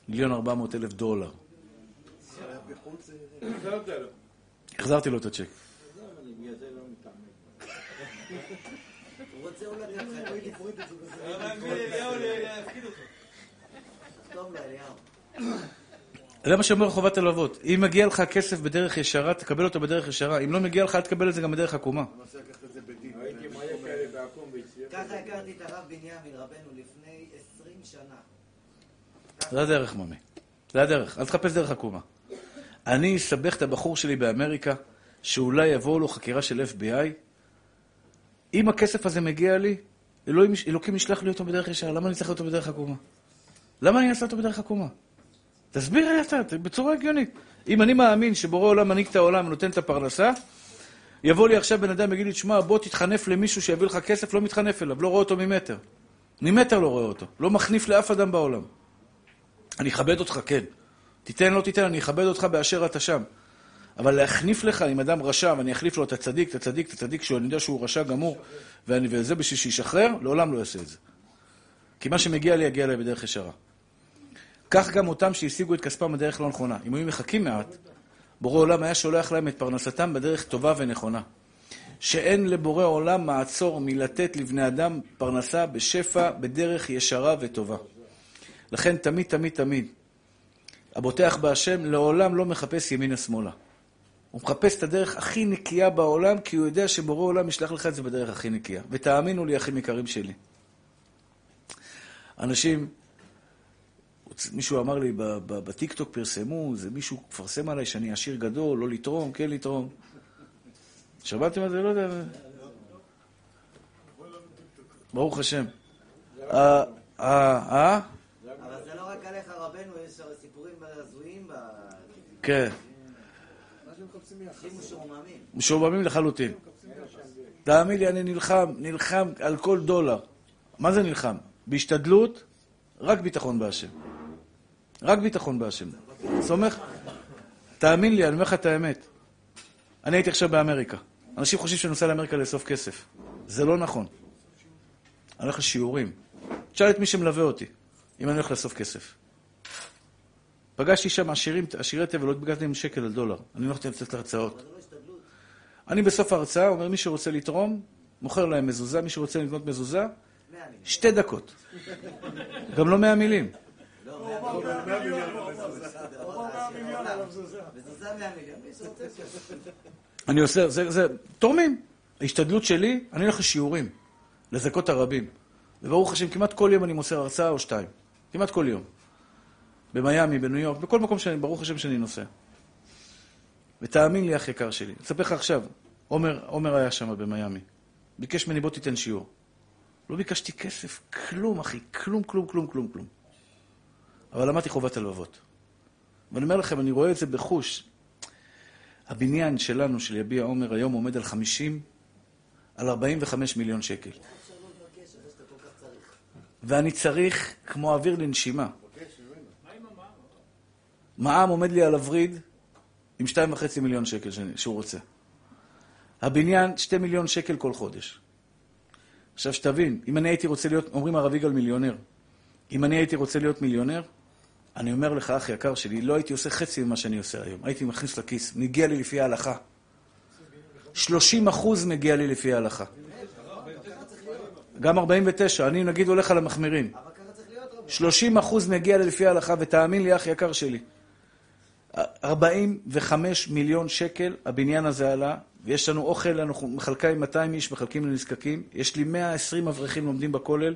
מיליון ארבע מאות אלף דולר. החזרתי לו את הצ'ק. זה מה שאומר חובת הלבבות. אם מגיע לך כסף בדרך ישרה, תקבל אותו בדרך ישרה. אם לא מגיע לך, אל תקבל את זה גם בדרך עקומה. הייתי מלא כאלה בעקום והצליח. ככה הכרתי את הרב בנימין, רבנו, לפני עשרים שנה. זה הדרך, ממי. זה הדרך. אל תחפש דרך עקומה. אני אסבך את הבחור שלי באמריקה, שאולי יבואו לו חקירה של FBI. אם הכסף הזה מגיע לי, אלוהים, אלוקים ישלח לי אותו בדרך ישרה. למה אני צריך אותו בדרך עקומה? למה אני אעשה אותו בדרך עקומה? תסביר לי אתה, בצורה הגיונית. אם אני מאמין שבורא עולם מנהיג את העולם ונותן את הפרנסה, יבוא לי עכשיו בן אדם ויגיד לי, תשמע, בוא תתחנף למישהו שיביא לך כסף, לא מתחנף אליו, לא רואה אותו ממטר. ממטר לא רואה אותו. לא מחניף לאף אדם בעולם. אני אכבד אותך, כן. תיתן, לא תיתן, אני אכבד אותך באשר אתה שם. אבל להחניף לך עם אדם רשע, ואני אחליף לו את הצדיק, את הצדיק, את הצדיק, שאני יודע שהוא רשע גמור, ואני, וזה בשביל שישחרר, לעולם לא יעשה את זה. כי מה שמגיע לי, יגיע אליי בדרך ישרה. כך גם אותם שהשיגו את כספם בדרך לא נכונה. אם היו מחכים מעט, בורא עולם היה שולח להם את פרנסתם בדרך טובה ונכונה. שאין לבורא עולם מעצור מלתת לבני אדם פרנסה בשפע, בדרך ישרה וטובה. לכן תמיד, תמיד, תמיד, הבוטח בהשם לעולם לא מחפש ימינה-שמאלה. הוא מחפש את הדרך הכי נקייה בעולם, כי הוא יודע שבורא עולם ישלח לך את זה בדרך הכי נקייה. ותאמינו לי, אחים יקרים שלי. אנשים, מישהו אמר לי, בטיקטוק פרסמו, זה מישהו מפרסם עליי שאני עשיר גדול, לא לתרום, כן לתרום. שמעתם על זה? לא יודע. ברוך השם. אה, אה, אה? אבל זה לא רק עליך רבנו, יש הרי סיפורים הזויים ב... כן. משועממים לחלוטין. תאמין לי, אני נלחם, נלחם על כל דולר. מה זה נלחם? בהשתדלות, רק ביטחון בהשם. רק ביטחון בהשם. סומך? תאמין לי, אני אומר לך את האמת. אני הייתי עכשיו באמריקה. אנשים חושבים שאני נוסע לאמריקה לאסוף כסף. זה לא נכון. אני הולך לשיעורים. תשאל את מי שמלווה אותי, אם אני הולך לאסוף כסף. פגשתי שם עשירים, עשירי טבע, לא התפגשתי עם שקל על דולר. אני לא הולך לתת להרצאות. אני בסוף ההרצאה אומר, מי שרוצה לתרום, מוכר להם מזוזה, מי שרוצה לקנות מזוזה, שתי דקות. גם לא מאה מילים. אני עושה, זה, זה, תורמים. ההשתדלות שלי, אני הולך לשיעורים, לזכות הרבים. וברוך השם, כמעט כל יום אני מוסר הרצאה או שתיים. כמעט כל יום. במיאמי, בניו יורק, בכל מקום שאני, ברוך השם שאני נוסע. ותאמין לי, אח יקר שלי, אספר לך עכשיו, עומר, עומר היה שם במיאמי. ביקש ממני, בוא תיתן שיעור. לא ביקשתי כסף, כלום, אחי, כלום, כלום, כלום, כלום. אבל למדתי חובת הלבבות. ואני אומר לכם, אני רואה את זה בחוש. הבניין שלנו, של יביע עומר, היום עומד על 50, על 45 מיליון שקל. ואני צריך כמו אוויר לנשימה. מע"מ עומד לי על הווריד עם 2.5 מיליון שקל שהוא רוצה. הבניין, 2 מיליון שקל כל חודש. עכשיו שתבין, אם אני הייתי רוצה להיות, אומרים הרב יגאל מיליונר, אם אני הייתי רוצה להיות מיליונר, אני אומר לך, אח יקר שלי, לא הייתי עושה חצי ממה שאני עושה היום. הייתי מכניס לכיס, מגיע לי לפי ההלכה. 30 אחוז מגיע לי לפי ההלכה. גם 49, אני נגיד הולך על המחמירים. 30 אחוז מגיע לי לפי ההלכה, ותאמין לי, אח יקר שלי, 45 מיליון שקל הבניין הזה עלה, ויש לנו אוכל, אנחנו מחלקה עם 200 איש, מחלקים לנזקקים. יש לי 120 אברכים לומדים בכולל,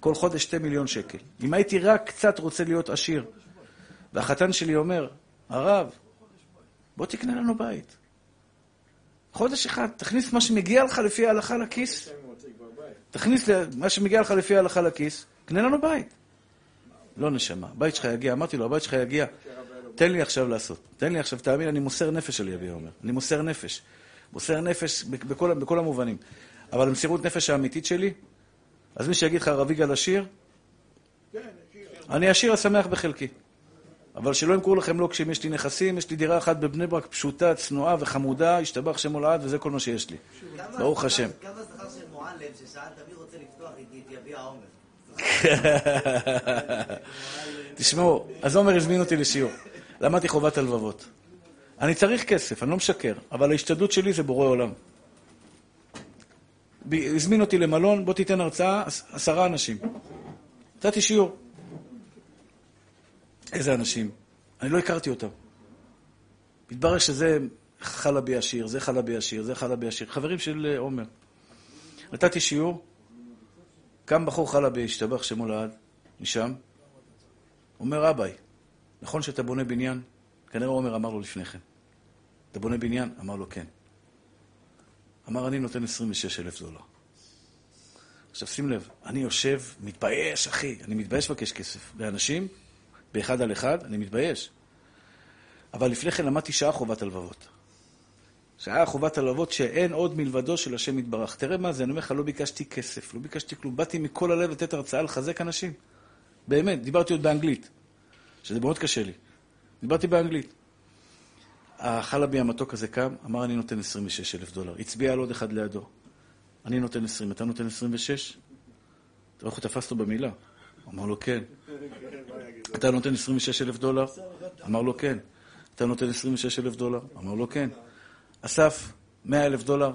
כל חודש 2 מיליון שקל. אם הייתי רק קצת רוצה להיות עשיר, והחתן שלי אומר, הרב, בוא תקנה לנו בית. חודש אחד, תכניס מה שמגיע לך לפי ההלכה לכיס. תכניס מה שמגיע לך לפי ההלכה לכיס, קנה לנו בית. לא נשמה, הבית שלך יגיע. אמרתי לו, הבית שלך יגיע. תן לי עכשיו לעשות. תן לי עכשיו, תאמין, אני מוסר נפש על יבי אומר. אני מוסר נפש. מוסר נפש בכל, בכל המובנים. אבל המסירות נפש האמיתית שלי, אז מי שיגיד לך, הרב יגאל עשיר, אני עשיר השמח בחלקי. אבל שלא ימכרו לכם לוקשים, יש לי נכסים, יש לי דירה אחת בבני ברק פשוטה, צנועה וחמודה, השתבח שמו לעד, וזה כל מה שיש לי. ברוך השם. כמה שכר של מועלם ששאלת מי רוצה לפתוח את יביע עומר? תשמעו, אז עומר הזמין אותי לשיעור. למדתי חובת הלבבות. אני צריך כסף, אני לא משקר, אבל ההשתדלות שלי זה בורא עולם. הזמין אותי למלון, בוא תיתן הרצאה, עשרה אנשים. נתתי שיעור. איזה אנשים? אני לא הכרתי אותם. מתברר שזה חלבי עשיר, זה חלבי עשיר, זה חלבי עשיר. חברים של עומר. נתתי שיעור, קם בחור חלבי, השתבח שמו לעד, משם, אומר רביי, נכון שאתה בונה בניין? כנראה עומר אמר לו לפני כן. אתה בונה בניין? אמר לו כן. אמר, אני נותן 26 אלף דולר. עכשיו שים לב, אני יושב, מתבייש, אחי, אני מתבייש לבקש כסף. לאנשים, באחד על אחד, אני מתבייש. אבל לפני כן למדתי שעה חובת הלבבות. שעה חובת הלבבות שאין עוד מלבדו של השם יתברך. תראה מה זה, אני אומר לך, לא ביקשתי כסף, לא ביקשתי כלום. באתי מכל הלב לתת הרצאה לחזק אנשים. באמת, דיברתי עוד באנגלית, שזה מאוד קשה לי. דיברתי באנגלית. החלבי המתוק הזה קם, אמר, אני נותן 26 אלף דולר. הצביע על עוד אחד לידו. אני נותן 20, אתה נותן 26? אתה רואה איך הוא תפס אותו במילה. אמר לו, כן. אתה נותן 26 אלף דולר? אמר לו, כן. אתה נותן 26 אלף דולר? אמר לו, כן. אסף 100 אלף דולר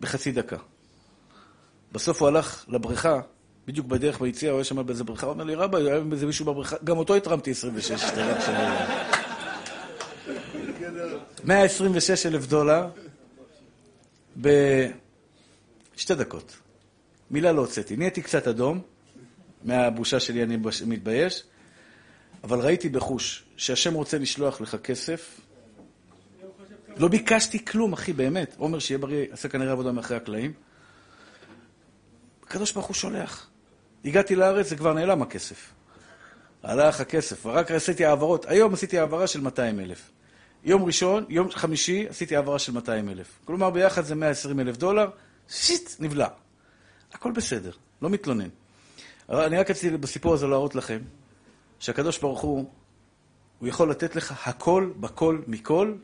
בחצי דקה. בסוף הוא הלך לבריכה, בדיוק בדרך ביציאה, הוא היה שם באיזה בריכה, הוא אומר לי, רבא, היה באיזה מישהו בבריכה, גם אותו התרמתי 26, אתה יודע עכשיו. 126 אלף דולר בשתי דקות. מילה לא הוצאתי. נהייתי קצת אדום, מהבושה שלי אני מתבייש, אבל ראיתי בחוש שהשם רוצה לשלוח לך כסף, לא ביקשתי כלום, אחי, באמת. עומר, שיהיה בריא, עשה כנראה עבודה מאחורי הקלעים. הקדוש ברוך הוא שולח. הגעתי לארץ, זה כבר נעלם הכסף. הלך הכסף, ורק עשיתי העברות. היום עשיתי העברה של 200 אלף. יום ראשון, יום חמישי, עשיתי העברה של 200 אלף. כלומר, ביחד זה 120 אלף דולר, שיט, נבלע. הכל בסדר, לא מתלונן. אני רק רציתי בסיפור הזה להראות לכם, שהקדוש ברוך הוא, הוא יכול לתת לך הכל, בכל, מכל,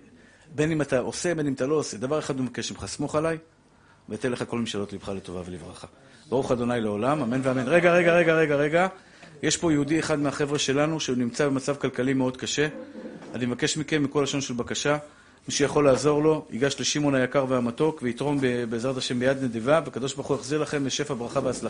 בין אם אתה עושה, בין אם אתה לא עושה. דבר אחד הוא מבקש ממך, סמוך עליי, ואתן לך כל משאלות לבך לטובה ולברכה. ברוך אדוני לעולם, אמן ואמן. רגע, רגע, רגע, רגע, רגע. יש פה יהודי אחד מהחבר'ה שלנו, שהוא נמצא במצב כלכלי מאוד קשה. אני מבקש מכם, מכל לשון של בקשה, מי שיכול לעזור לו, ייגש לשמעון היקר והמתוק, ויתרום בעזרת השם ביד נדיבה, וקדוש ברוך הוא יחזיר לכם לשפע ברכה והצלחה.